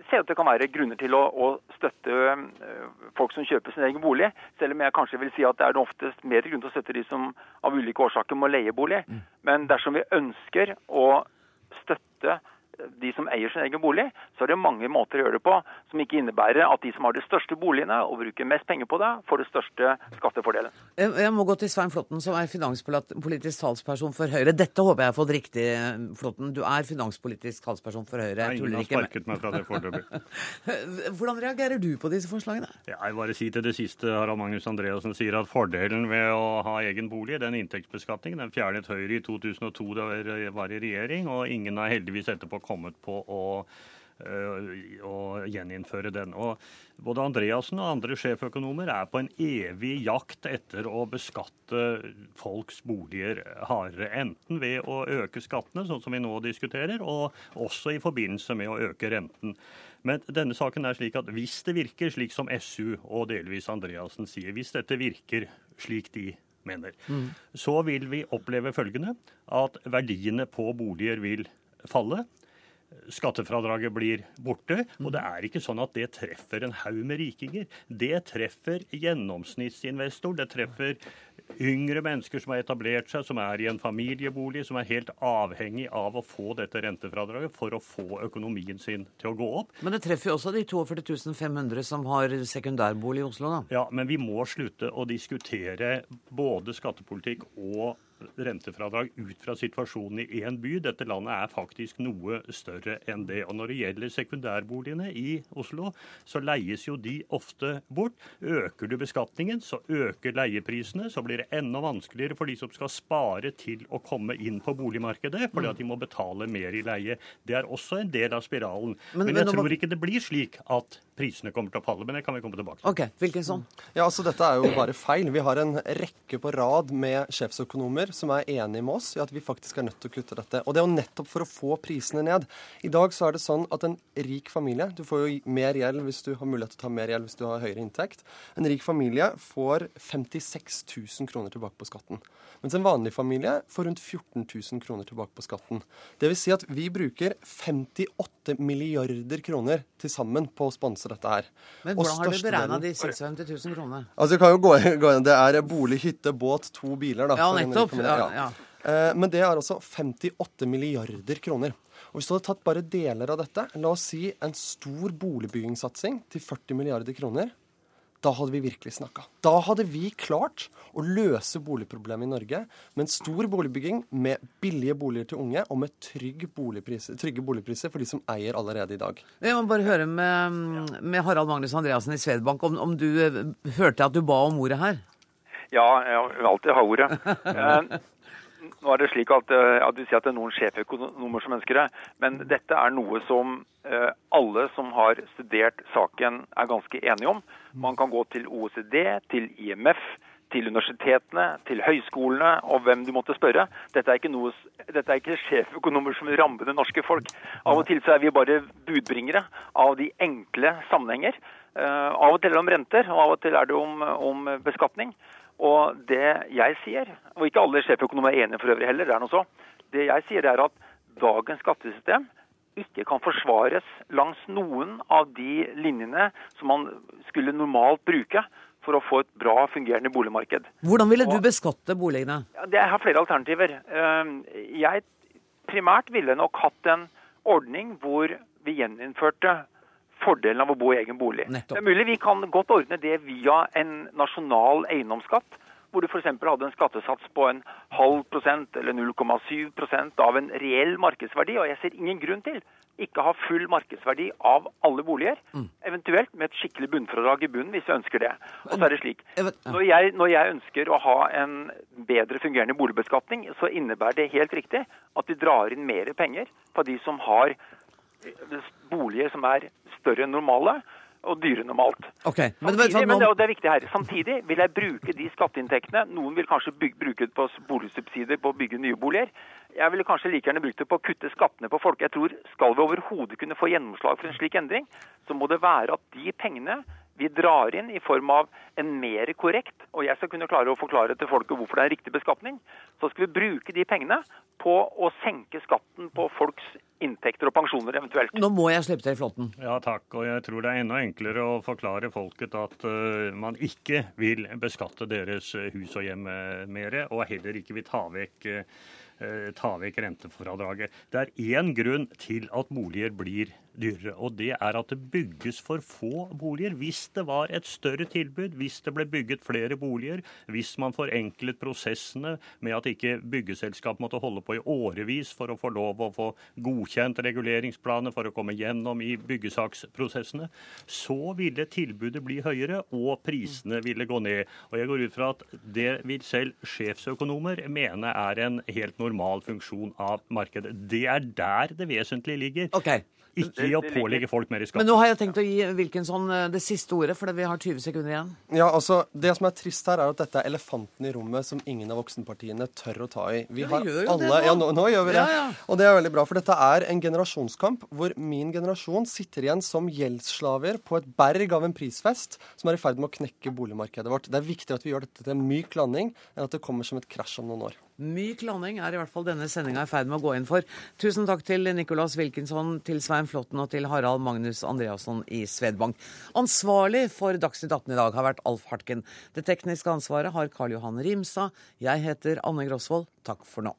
ser at det kan være grunner til å, å støtte øh, folk som kjøper sin egen bolig. Selv om jeg kanskje vil si at det er oftest mer grunn til å støtte de som av ulike årsaker må leie bolig. Mm. Men dersom vi ønsker å støtte de som eier sin egen bolig, så er det mange måter å gjøre det på som ikke innebærer at de som har de største boligene og bruker mest penger på det, får det største skattefordelen. Jeg må gå til Svein Flåtten, som er finanspolitisk talsperson for Høyre. Dette håper jeg har fått riktig, Flåtten. Du er finanspolitisk talsperson for Høyre. Jeg ingen har sparket meg fra det foreløpig. Hvordan reagerer du på disse forslagene? Jeg bare si til det siste Harald Magnus Andreassen sier at fordelen ved å ha egen bolig, den inntektsbeskatningen, den fjernet Høyre i 2002 da vi var i regjering, og ingen har heldigvis etterpå kommet på å, å gjeninnføre den. Og både Andreassen og andre sjeføkonomer er på en evig jakt etter å beskatte folks boliger hardere. Enten ved å øke skattene, sånn som vi nå diskuterer, og også i forbindelse med å øke renten. Men denne saken er slik at hvis det virker slik som SU og delvis Andreassen sier, hvis dette virker slik de mener, mm. så vil vi oppleve følgende at verdiene på boliger vil falle. Skattefradraget blir borte. Og det er ikke sånn at det treffer en haug med rikinger. Det treffer gjennomsnittsinvestor. Det treffer yngre mennesker som har etablert seg, som er i en familiebolig, som er helt avhengig av å få dette rentefradraget for å få økonomien sin til å gå opp. Men det treffer jo også de 42 500 som har sekundærbolig i Oslo, da. Ja, men vi må slutte å diskutere både skattepolitikk og rentefradrag ut fra situasjonen i én by. Dette landet er faktisk noe større enn det. Og Når det gjelder sekundærboligene i Oslo, så leies jo de ofte bort. Øker du beskatningen, så øker leieprisene. Så blir det enda vanskeligere for de som skal spare til å komme inn på boligmarkedet, fordi at de må betale mer i leie. Det er også en del av spiralen. Men, jeg tror ikke det blir slik at prisene kommer til å falle. Men det kan vi komme tilbake til. Ok, hvilken sånn? Ja, altså Dette er jo bare feil. Vi har en rekke på rad med sjefsøkonomer som er enige med oss i at vi faktisk er nødt til å kutte dette. Og det er jo nettopp for å få prisene ned. I dag så er det sånn at en rik familie Du får jo mer gjeld hvis du har mulighet til å ta mer gjeld hvis du har høyere inntekt. En rik familie får 56 000 kroner tilbake på skatten. Mens en vanlig familie får rundt 14 000 kroner tilbake på skatten. Det vil si at vi bruker 58 milliarder kroner til sammen på å sponse dette her. Men hvordan har du beregna de 56 000 kronene? Altså, kan jo gå, gå. Det er bolig, hytte, båt, to biler. da. Ja, nettopp. Ja, ja. Eh, men det er altså 58 milliarder kroner. Og Hvis du hadde tatt bare deler av dette, la oss si en stor boligbyggingssatsing til 40 milliarder kroner, da hadde vi virkelig snakka. Da hadde vi klart å løse boligproblemet i Norge med en stor boligbygging, med billige boliger til unge og med trygg boligpriser, trygge boligpriser for de som eier allerede i dag. Jeg må bare høre med, med Harald Magnus Andreassen i Svedbank om, om du eh, hørte at du ba om ordet her? Ja, jeg vil alltid ha ordet. Eh, nå er det slik at, eh, at Du sier at det er noen sjeføkonomer som ønsker det, men dette er noe som alle som har studert saken, er ganske enige om. Man kan gå til OECD, til IMF, til universitetene, til høyskolene og hvem du måtte spørre. Dette er ikke, noe, dette er ikke sjeføkonomer som vil ramme det norske folk. Av og til så er vi bare budbringere av de enkle sammenhenger. Uh, av og til er det om renter, og av og til er det om, om beskatning. Og det jeg sier, og ikke alle sjeføkonomer er enige for øvrig heller, det er noe så, det jeg sier er at dagens skattesystem ikke kan forsvares langs noen av de linjene som man skulle normalt bruke for å få et bra fungerende boligmarked. Hvordan ville du beskatte boligene? Ja, det har flere alternativer. Ehm, jeg primært ville nok hatt en ordning hvor vi gjeninnførte fordelen av å bo i egen bolig. Nettopp. Det er mulig vi kan godt ordne det via en nasjonal eiendomsskatt hvor du f.eks. hadde en skattesats på en halv prosent eller 0,7% av en reell markedsverdi. Og jeg ser ingen grunn til ikke ha full markedsverdi av alle boliger. Mm. Eventuelt med et skikkelig bunnfradrag i bunnen, hvis vi ønsker det. Og så er det slik. Når jeg, når jeg ønsker å ha en bedre fungerende boligbeskatning, så innebærer det helt riktig at vi drar inn mer penger fra de som har boliger som er større enn normale og dyrere normalt. Okay, men, Samtidig, men det, det, er viktig her. Samtidig vil jeg bruke de skatteinntektene. Noen vil kanskje bygge, bruke det på boligsubsidier på å bygge nye boliger. Jeg ville kanskje like gjerne brukt det på å kutte skattene på folk. Jeg tror Skal vi overhodet kunne få gjennomslag for en slik endring, så må det være at de pengene vi drar inn i form av en mer korrekt, og jeg skal kunne klare å forklare til folket hvorfor det er riktig beskatning, så skal vi bruke de pengene på å senke skatten på folks inntekter og pensjoner eventuelt. Nå må jeg slippe til flåtten. Ja, takk. Og jeg tror det er enda enklere å forklare folket at uh, man ikke vil beskatte deres hus og hjem mer, og heller ikke vil ta vekk uh, ta vekk rentefradraget. Det er én grunn til at boliger blir dyrere. Og det er at det bygges for få boliger. Hvis det var et større tilbud, hvis det ble bygget flere boliger, hvis man forenklet prosessene med at ikke byggeselskap måtte holde på i årevis for å få lov å få godkjent reguleringsplaner for å komme gjennom i byggesaksprosessene, så ville tilbudet bli høyere, og prisene ville gå ned. Og jeg går ut fra at det vil selv sjefsøkonomer mene er en helt normal funksjon av markedet. Det er der det vesentlige ligger. Okay. Ikke i å pålegge folk mer i skatt. Men nå har jeg tenkt å gi Wilkinson eh, det siste ordet, for vi har 20 sekunder igjen. Ja, altså, Det som er trist her, er at dette er elefanten i rommet som ingen av voksenpartiene tør å ta i. Vi ja, har gjør jo alle, det nå. Ja, nå, nå gjør vi det. Ja, ja. Og det er veldig bra, for dette er en generasjonskamp hvor min generasjon sitter igjen som gjeldsslaver på et berg av en prisfest som er i ferd med å knekke boligmarkedet vårt. Det er viktig at vi gjør dette til en myk landing, enn at det kommer som et krasj om noen år. Myk landing er i hvert fall denne sendinga i ferd med å gå inn for. Tusen takk til Nicolas Wilkinson, til Svein Flåtten og til Harald Magnus Andreasson i Svedbank. Ansvarlig for Dagsnytt 18 i dag har vært Alf Hartken. Det tekniske ansvaret har Karl Johan Rimstad. Jeg heter Anne Grosvold. Takk for nå.